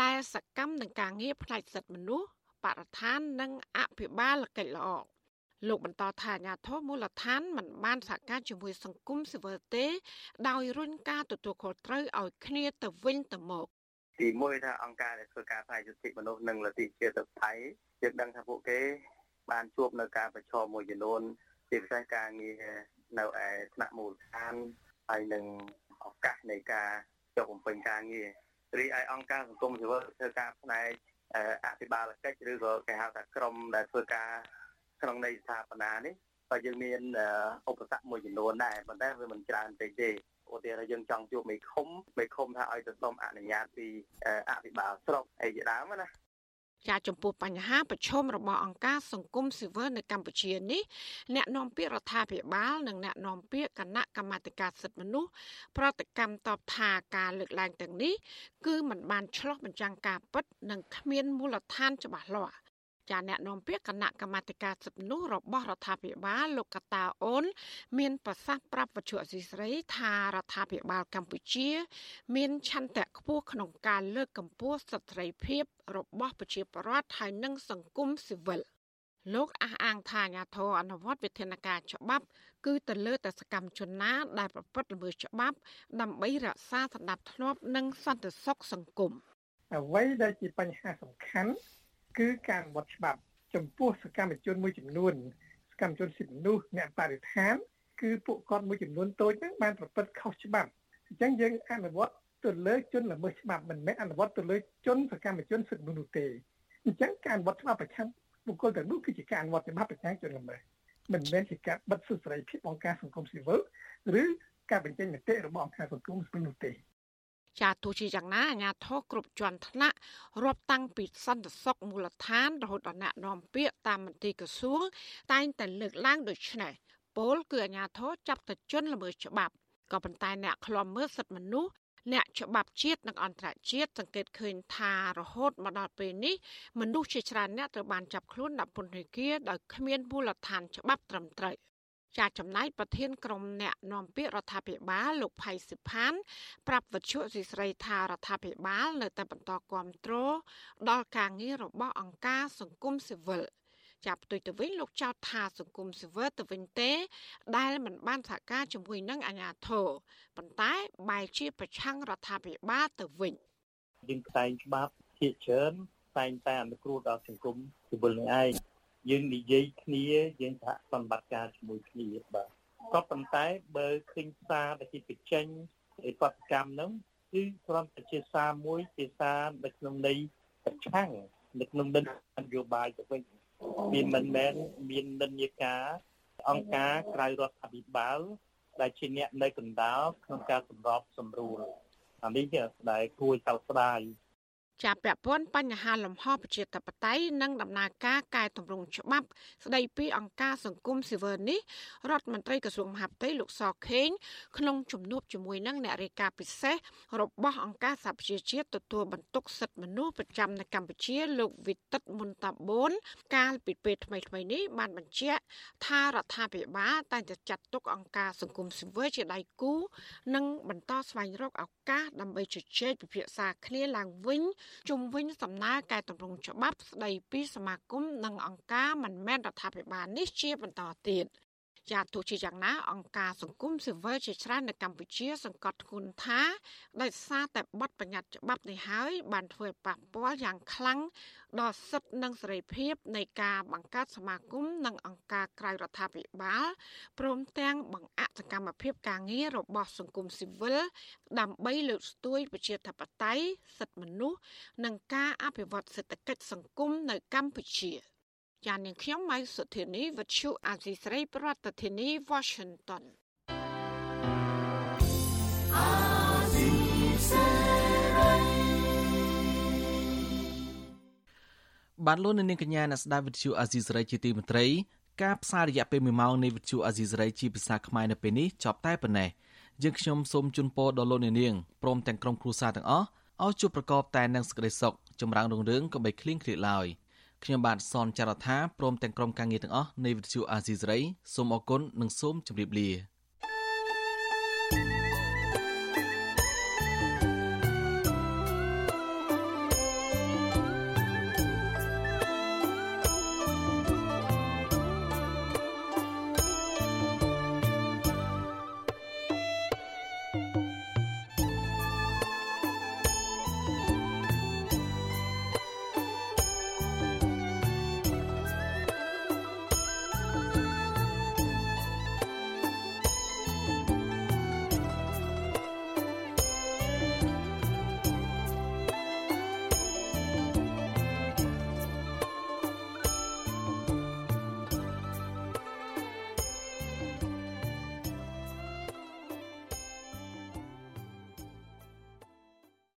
ដែលសកម្មនឹងការងារផ្នែកសិទ្ធិមនុស្សបរិស្ថាននិងអភិបាលកិច្ចល្អលោកបន្តថាអាញាធមូលដ្ឋានមិនបានសហការជាមួយសង្គមស៊ីវិលទេ ដោយរុញការទទួលខុសត្រូវឲ្យគ្នាទៅវិញទៅមកទីមួយថាអង្គការដែលធ្វើការផ្នែកសិទ្ធិមនុស្សនិងលទ្ធិជាតិថៃយើងដឹងថាពួកគេ បានជួបនៅការប្រឈមមួយចំនួនជាពិសេសការងារនៅឯថ្នាក់មូលដ្ឋានហើយនឹងឱកាសនៃការចុះបំពេញការងាររីឯអង្គការសង្គមស៊ីវិលធ្វើការផ្នែកអភិបាលកិច្ចឬក៏គេហៅថាក្រមដែលធ្វើការក្នុងន័យស្ថាបនានេះក៏យើងមានឧបសគ្គមួយចំនួនដែរប៉ុន្តែវាមិនច្រើនពេកទេឧទាហរណ៍យើងចង់ជួបមេឃុំមេឃុំថាឲ្យទៅសុំអនុញ្ញាតពីអភិបាលស្រុកអីជាដើមណា ចាចំពោះបញ្ហាប្រឈមរបស់អង្គការសង្គមស៊ីវិលនៅកម្ពុជានេះអ្នកនាំពាក្យរដ្ឋាភិបាលនិងអ្នកនាំពាក្យគណៈកម្មាធិការសិទ្ធិមនុស្សប្រតិកម្មតបថាការលើកឡើងទាំងនេះគឺมันបានឆ្លោះបញ្ចាំងការពិតនិងគ្មានមូលដ្ឋានច្បាស់លាស់ ចាអ្នកនាំពាក្យគណៈកម្មាធិការសិទ្ធិមនុស្សរបស់រដ្ឋាភិបាលលោកកតាអូន មានប្រសាសន៍ប្រាប់វិទ្យុអសីស្រីថារដ្ឋាភិបាលកម្ពុជា មានឆន្ទៈខ្ពស់ក្នុងការលើកកម្ពស់សិទ្ធិសេរីភាពរបស់ប្រជាពលរដ្ឋហើយនិងសង្គមស៊ីវិលលោកអះអាងថាអាញាធរអនុវត្តវិធានការច្បាប់ គឺទៅលើតែសកម្មជនណា ដែលប្រព្រឹត្តល្មើសច្បាប់ ដើម្បីរក្សាសណ្ដាប់ធ្នាប់និងសន្តិសុខសង្គមអ្វីដែលជាបញ្ហាសំខាន់ គឺការអនុវត្តច្បាប់ ចំពោះសកម្មជនមួយចំនួនសកម្មជនសិទ្ធិមនុស្សអ្នកបរិស្ថាន គឺពួកគាត់មួយចំនួនតូចហ្នឹងបានប្រព្រឹត្តខុសច្បាប់អញ្ចឹងយើងអនុវត្តទៅលើជនល្មើសច្បាប់មិនមែនអនុវត្តទៅលើជនសកម្មជនសិទ្ធិមនុស្សទេអញ្ចឹងការអនុវត្តច្បាប់ប្រឆាំងបុគ្គលទាំងនោះគឺជាការអនុវត្តច្បាប់ប្រឆាំងជនល្មើសមិនមែនជាការបិទសិទ្ធិសេរីភាពអង្គការសង្គមស៊ីវិលឬការបញ្ចេញមតិរបស់អង្គការសង្គមស៊ីវិលនោះទេ ចាទោះជាយ៉ាងណាអាញាធរគ្រប់ជាន់ថ្នាក់រាប់តាំងពីសន្តិសុខមូលដ្ឋានរហូតដល់អ្នកនាំពាក្យតាមមន្ទីរក្រសួងតែងតែលើកឡើងដូចនេះពលគឺអាញាធរចាប់ទៅជន់ល្មើសច្បាប់ក៏ប៉ុន្តែអ្នកឃ្លាំមើលសិទ្ធិមនុស្សអ្នកច្បាប់ជាតិនិងអន្តរជាតិសង្កេតឃើញថារហូតមកដល់ពេលនេះមនុស្សជាច្រើនអ្នកត្រូវបានចាប់ខ្លួនដាក់ពន្ធនាគារដោយគ្មានមូលដ្ឋានច្បាប់ត្រឹមត្រូវ ចាចំណែកប្រធានក្រុមអ្នកនាំពាក្យរដ្ឋាភិបាលលោកផៃសិផាន ប្រាប់វិទ្យុស៊ីស្រីថារដ្ឋាភិបាលនៅតែបន្តគ្រប់គ្រងដល់ការងាររបស់អង្គការសង្គមស៊ីវិលចាប់ផ្ទុយទៅវិញលោកចោទថាសង្គមស៊ីវិលទៅវិញទេ ដែលមិនបានសហការជាមួយនឹងអាជ្ញាធរប៉ុន្តែបែរជាប្រឆាំងរដ្ឋាភិបាលទៅវិញយើងតែងច្បាប់ជាច្រើនតែងតែអនុគ្រោះដល់សង្គមស៊ីវិលនេះឯង យើងនិយាយគ្នាយើងសហសម្បត្តិការជាមួយគ្នាបាទក៏ប៉ុន្តែបើឃើញសារដែលគេបញ្ចេញឯបដកម្មហ្នឹងគឺគ្រាន់តែជាសារមួយជាសារនៅក្នុងន័យប្រឆាំងនៅក្នុងនយោបាយទៅវិញវាមិនមែនមាននិន្នាការអង្គការក្រៅរដ្ឋាភិបាលដែលជាអ្នកនៅកណ្ដាលក្នុងការសម្របសម្រួលអានេះដែលគួរចោទស្ដាយ ចាប់ពាក់ព័ន្ធបញ្ហាលំហប្រជាធិបតេយ្យនិងដំណើរការកែតម្រង់ច្បាប់ ស្ដីពីអង្គការសង្គមស៊ីវិលនេះរដ្ឋមន្ត្រីក្រសួងមហាផ្ទៃលោកសខេងក្នុងជំនួបជាមួយនឹងអ្នករាយការណ៍ពិសេសរបស់អង្គការសហប្រជាជាតិទទួលបន្ទុកសិទ្ធិមនុស្សប្រចាំនៅកម្ពុជាលោកវិទិតមុនតាបូនកាលពីពេលថ្មីៗនេះបានបញ្ជាក់ថារដ្ឋាភិបាលតែងតែចាត់ទុកអង្គការសង្គមស៊ីវិលជាដៃគូ និងបន្តស្វែងរកឱកាសដើម្បីជជែកពិភាក្សាគ្នាឡើងវិញជុំវិញសំណើកែតម្រង់ច្បាប់ស្ដីពីសមាគមនិងអង្គការមិនមែនរដ្ឋាភិបាលនេះជាបន្តទៀត។ ចាទោះជាយ៉ាងណាអង្គការសង្គមស៊ីវិលជាច្រើននៅកម្ពុជា សង្កត់ធ្ងន់ថាដោយសារតែបទបញ្ញត្តិច្បាប់នេះហើយបានធ្វើឲ្យប៉ះពាល់យ៉ាងខ្លាំងដល់សិទ្ធិនិងសេរីភាពនៃការបង្កើតសមាគមនិងអង្គការក្រៅរដ្ឋាភិបាលព្រមទាំងបង្អាក់សកម្មភាពការងាររបស់សង្គមស៊ីវិលដើម្បីលើកស្ទួយប្រជាធិបតេយ្យសិទ្ធិមនុស្សនិងការអភិវឌ្ឍសេដ្ឋកិច្ចសង្គមនៅកម្ពុជា។ ចាននាងខ្ញុំម៉ៃសុធានីវិទ្យុអាស៊ីស្រីប្រធានាធិបតី Washington បានលោកនាងកញ្ញាអ្នកស្ដាប់វិទ្យុអាស៊ីសេរីជាទីមេត្រីការផ្សាយរយៈពេល1ម៉ោងនៃវិទ្យុអាស៊ីសេរីជាភាសាខ្មែរនៅពេលនេះចប់តែប៉ុណ្ណេះយើងខ្ញុំសូមជូនពរដល់លោកនាងព្រមទាំងក្រុមគ្រួសារទាំងអស់ឲ្យជួបប្រកបតែនឹងសេចក្តីសុខចម្រើនរុងរឿងកុំបីឃ្លៀងឃ្លាតឡើយ ខ្ញុំបាទសនចាររថាព្រមទាំងក្រុមការងារទាំងអស់នៃវិទ្យុអាស៊ីសេរីសូមអរគុណនិងសូមជម្រាបលា